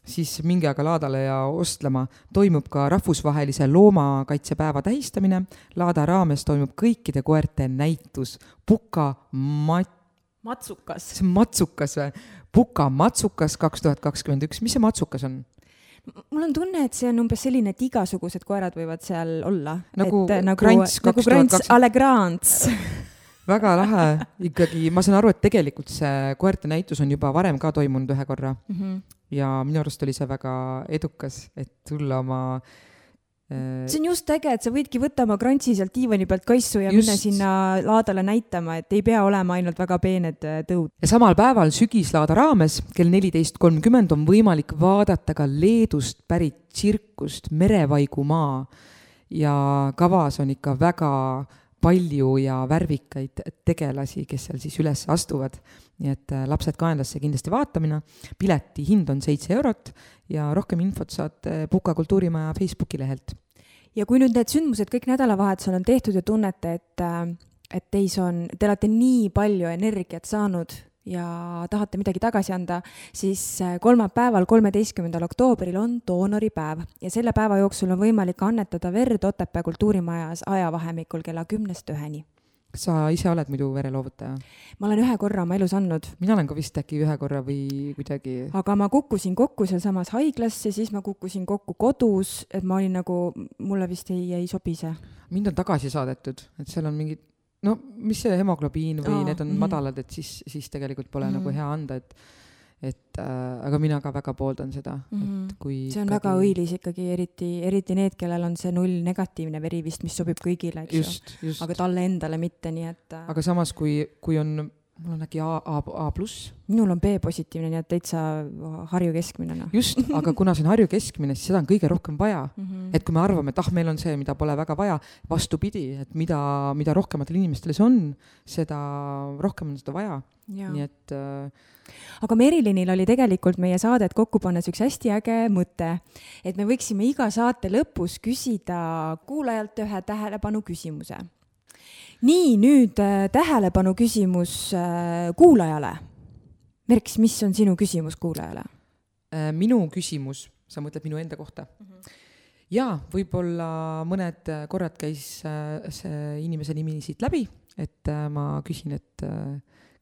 B: siis minge aga laadale ja ostlema. toimub ka rahvusvahelise loomakaitsepäeva tähistamine. laada raames toimub kõikide koerte näitus Puka mat-.
A: matsukas.
B: see on matsukas või? Puka matsukas kaks tuhat kakskümmend üks, mis see matsukas on?
A: mul on tunne, et see on umbes selline, et igasugused koerad võivad seal olla.
B: nagu
A: et,
B: nagu Grants
A: nagu Grants Allegrants
B: väga lahe, ikkagi ma saan aru, et tegelikult see koerte näitus on juba varem ka toimunud ühe korra mm. -hmm. Ja minu arust oli see väga edukas, et tulla oma
A: Äh, see on just äge, et sa võidki võtta oma krantsi sealt diivani pealt kaisu ja just. minna sinna laadale näitama, et ei pea olema ainult väga peened äh, tõud.
B: ja samal päeval sügislaada raames kell neliteist kolmkümmend on võimalik vaadata ka Leedust pärit tsirkust Merevaigu maa ja kavas on ikka väga palju ja värvikaid tegelasi, kes seal siis üles astuvad. nii et äh, lapsed kaenlasse kindlasti vaatamine. pileti hind on seitse eurot ja rohkem infot saate Puka kultuurimaja Facebooki lehelt
A: ja kui nüüd need sündmused kõik nädalavahetusel on tehtud ja tunnete, et, äh, et teis on, te olete nii palju energiat saanud ja tahate midagi tagasi anda, siis äh, kolmapäeval, kolmeteistkümnendal oktoobril on doonoripäev ja selle päeva jooksul on võimalik annetada verd Otepää kultuurimajas ajavahemikul kella kümnest üheni
B: kas sa ise oled muidu vereloovutaja?
A: ma olen ühe korra oma elus andnud.
B: mina olen ka vist äkki ühe korra või kuidagi.
A: aga ma kukkusin kokku sealsamas haiglas ja siis ma kukkusin kokku kodus, et ma olin nagu, mulle vist ei, ei sobi see.
B: mind on tagasi saadetud, et seal on mingid, no mis see hemoglobiin või Aa, need on mm -hmm. madalad, et siis, siis tegelikult pole mm -hmm. nagu hea anda, et et äh, aga mina ka väga pooldan seda mm, -hmm. et mhm. kui
A: see on ikkagi... väga õilis ikkagi, eriti, eriti need, kellel on see null negatiivne veri vist, mis sobib kõigile, eks ju. aga talle endale mitte, nii et
B: äh.... aga samas, kui, kui on, mul on äkki A, A, A pluss.
A: minul on B-positiivne, nii et täitsa Harju keskmine, noh.
B: just, aga kuna see on Harju keskmine, siis seda on kõige rohkem vaja mm. -hmm. Et kui me arvame, et ah, meil on see, mida pole väga vaja, vastupidi, et mida, mida rohkematel inimestel see on, seda rohkem on seda vaja. nii et äh,
A: aga Merilinil oli tegelikult meie saadet kokku pannes üks hästi äge mõte, et me võiksime iga saate lõpus küsida kuulajalt ühe tähelepanu küsimuse. nii, nüüd äh, tähelepanu küsimus äh, kuulajale. Merks, mis on sinu küsimus kuulajale?
B: Äh, minu küsimus, sa mõtled minu enda kohta mm? -hmm jaa, võib-olla mõned korrad käis see inimese nimi siit läbi, et ma küsin, et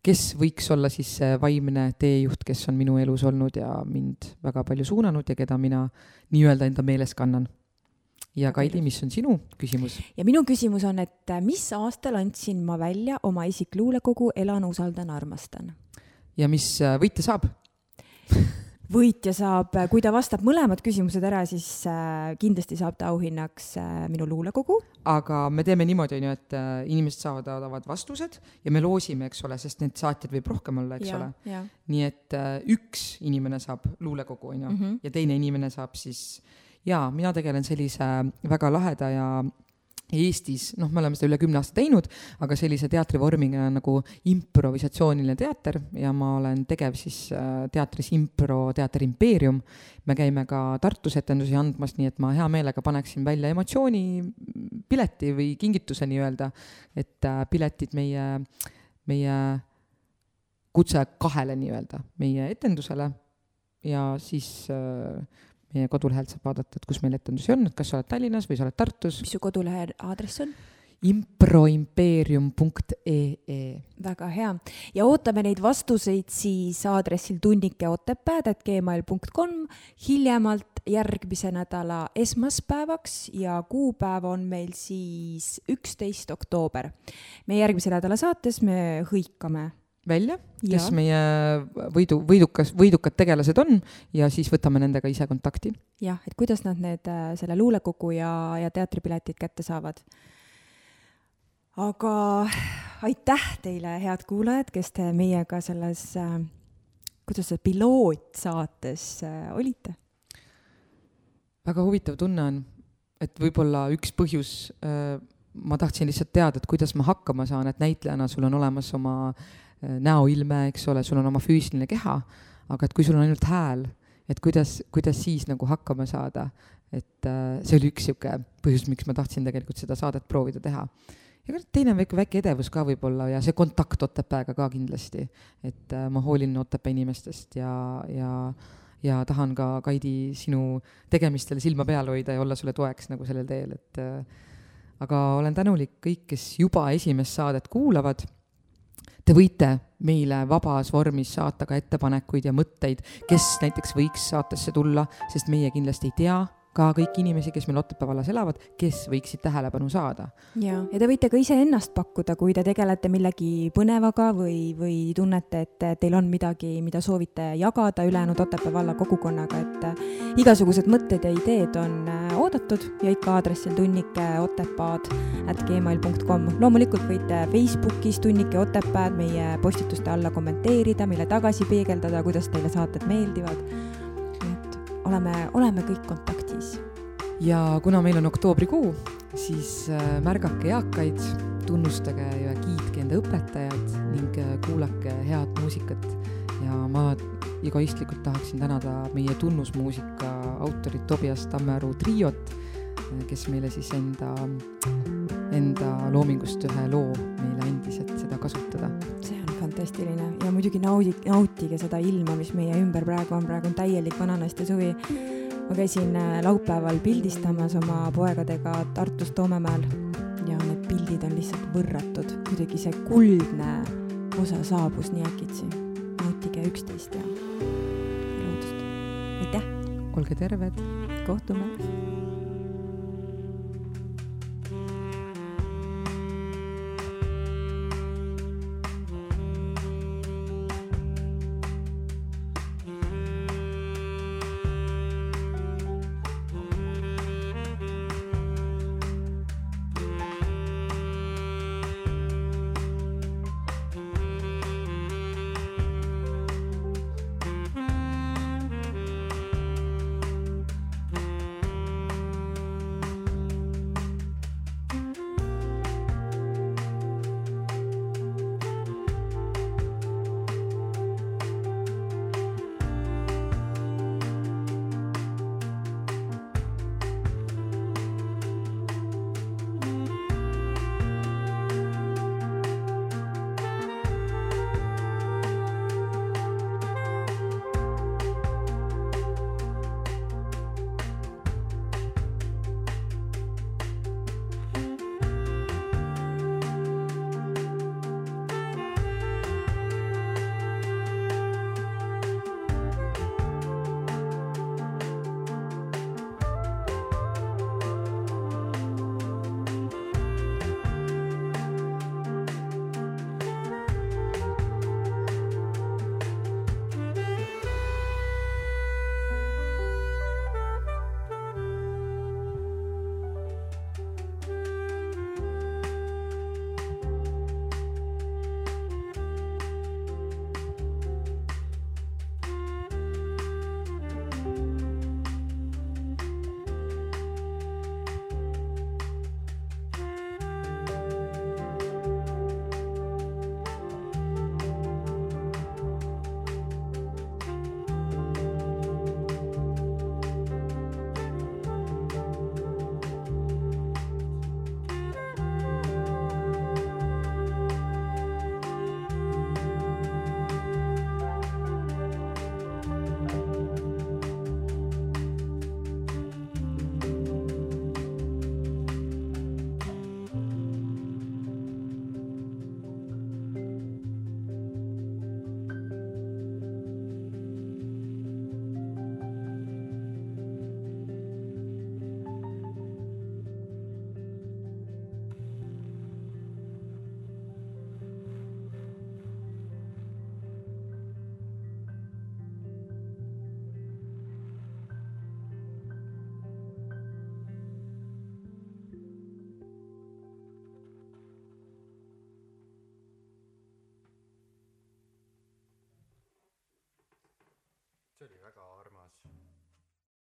B: kes võiks olla siis see vaimne teejuht, kes on minu elus olnud ja mind väga palju suunanud ja keda mina nii-öelda enda meeles kannan. ja Kaidi, mis on sinu küsimus?
A: ja minu küsimus on, et mis aastal andsin ma välja oma isikluulekogu Elan, usaldan, armastan?
B: ja mis võitja saab
A: võitja saab, kui ta vastab mõlemad küsimused ära, siis äh, kindlasti saab ta auhinnaks äh, minu luulekogu.
B: aga me teeme niimoodi, on ju, et äh, inimesed saadavad vastused ja me loosime, eks ole, sest neid saatjaid võib rohkem olla, eks ja, ole. nii et üks inimene saab luulekogu, on ju, mhm. ja teine inimene saab siis jaa, mina tegelen sellise väga laheda ja Eestis, noh, me oleme seda üle kümne aasta teinud, aga sellise teatrivormiga nagu improvisatsiooniline teater ja ma olen tegev siis äh, teatris Impro Teater Impeerium. me käime ka Tartus etendusi andmas, nii et ma hea meelega paneksin välja emotsioonipileti või kingituse nii-öelda, et äh, piletid meie, meie kutse kahele nii-öelda, meie etendusele ja siis äh, meie kodulehelt saab vaadata, et kus meil etendusi on, et kas sa oled Tallinnas või sa oled Tartus.
A: mis su kodulehe aadress on?
B: improimpeerium.ee.
A: väga hea ja ootame neid vastuseid siis aadressil tunnikeotepääd.gmail.com hiljemalt järgmise nädala esmaspäevaks ja kuupäev on meil siis üksteist oktoober. meie järgmise nädala saates me hõikame
B: välja, kes ja. meie võidu, võidukas, võidukad tegelased on ja siis võtame nendega ise kontakti.
A: jah, et kuidas nad need, äh, selle luulekuku ja, ja teatripiletid kätte saavad aga aitäh teile, head kuulajad, kes te meiega selles äh,, kuidas see pilootsaates äh, olite?
B: väga huvitav tunne on, et võib-olla üks põhjus äh,, ma tahtsin lihtsalt teada, et kuidas ma hakkama saan, et näitlejana sul on olemas oma äh, näoilme, eks ole, sul on oma füüsiline keha, aga et kui sul on ainult hääl, et kuidas, kuidas siis nagu hakkama saada, et äh, see oli üks niisugune põhjus, miks ma tahtsin tegelikult seda saadet proovida teha ja teine väike, väike edevus ka võib-olla ja see kontakt Otepääga ka kindlasti. et äh, ma hoolin Otepää inimestest ja, ja, ja tahan ka, Kaidi, sinu tegemistele silma peal hoida ja olla sulle toeks nagu sellel teel, et äh, aga olen tänulik kõik, kes juba esimest saadet kuulavad. Te võite meile vabas vormis saata ka ettepanekuid ja mõtteid, kes näiteks võiks saatesse tulla, sest meie kindlasti ei tea ka kõiki inimesi, kes meil Otepää vallas elavad, kes võiksid tähelepanu saada.
A: ja, ja te võite ka iseennast pakkuda, kui te tegelete millegi põnevaga või, või tunnete, et teil on midagi, mida soovite jagada ülejäänud Otepää valla kogukonnaga, et äh, igasugused mõtted ja ideed on äh, oodatud ja ikka aadressil tunnike otepaad at gmail.com. loomulikult võite Facebookis tunnike Otepääd meie postituste alla kommenteerida, meile tagasi peegeldada, kuidas teile saated meeldivad oleme, oleme kõik kontaktis.
B: ja kuna meil on oktoobrikuu, siis äh, märgake eakaid, tunnustage ja kiitke enda õpetajad ning äh, kuulake head muusikat. ja ma egoistlikult tahaksin tänada meie tunnusmuusika autorit Tobias Tammearu triot, äh, kes meile siis enda, enda loomingust ühe loo meile andis, et seda kasutada.
A: see fantastiline ja muidugi naudi, nautige seda ilma, mis meie ümber praegu on, praegu on täielik vananaiste suvi. ma käisin äh, laupäeval pildistamas oma poegadega Tartus Toomemäel ja need pildid on lihtsalt võrratud, kuidagi see kuldne osa saabus nii äkitsi. nautige üksteist ja loodust. aitäh!
B: olge terved!
A: kohtume!
C: See oli väga armas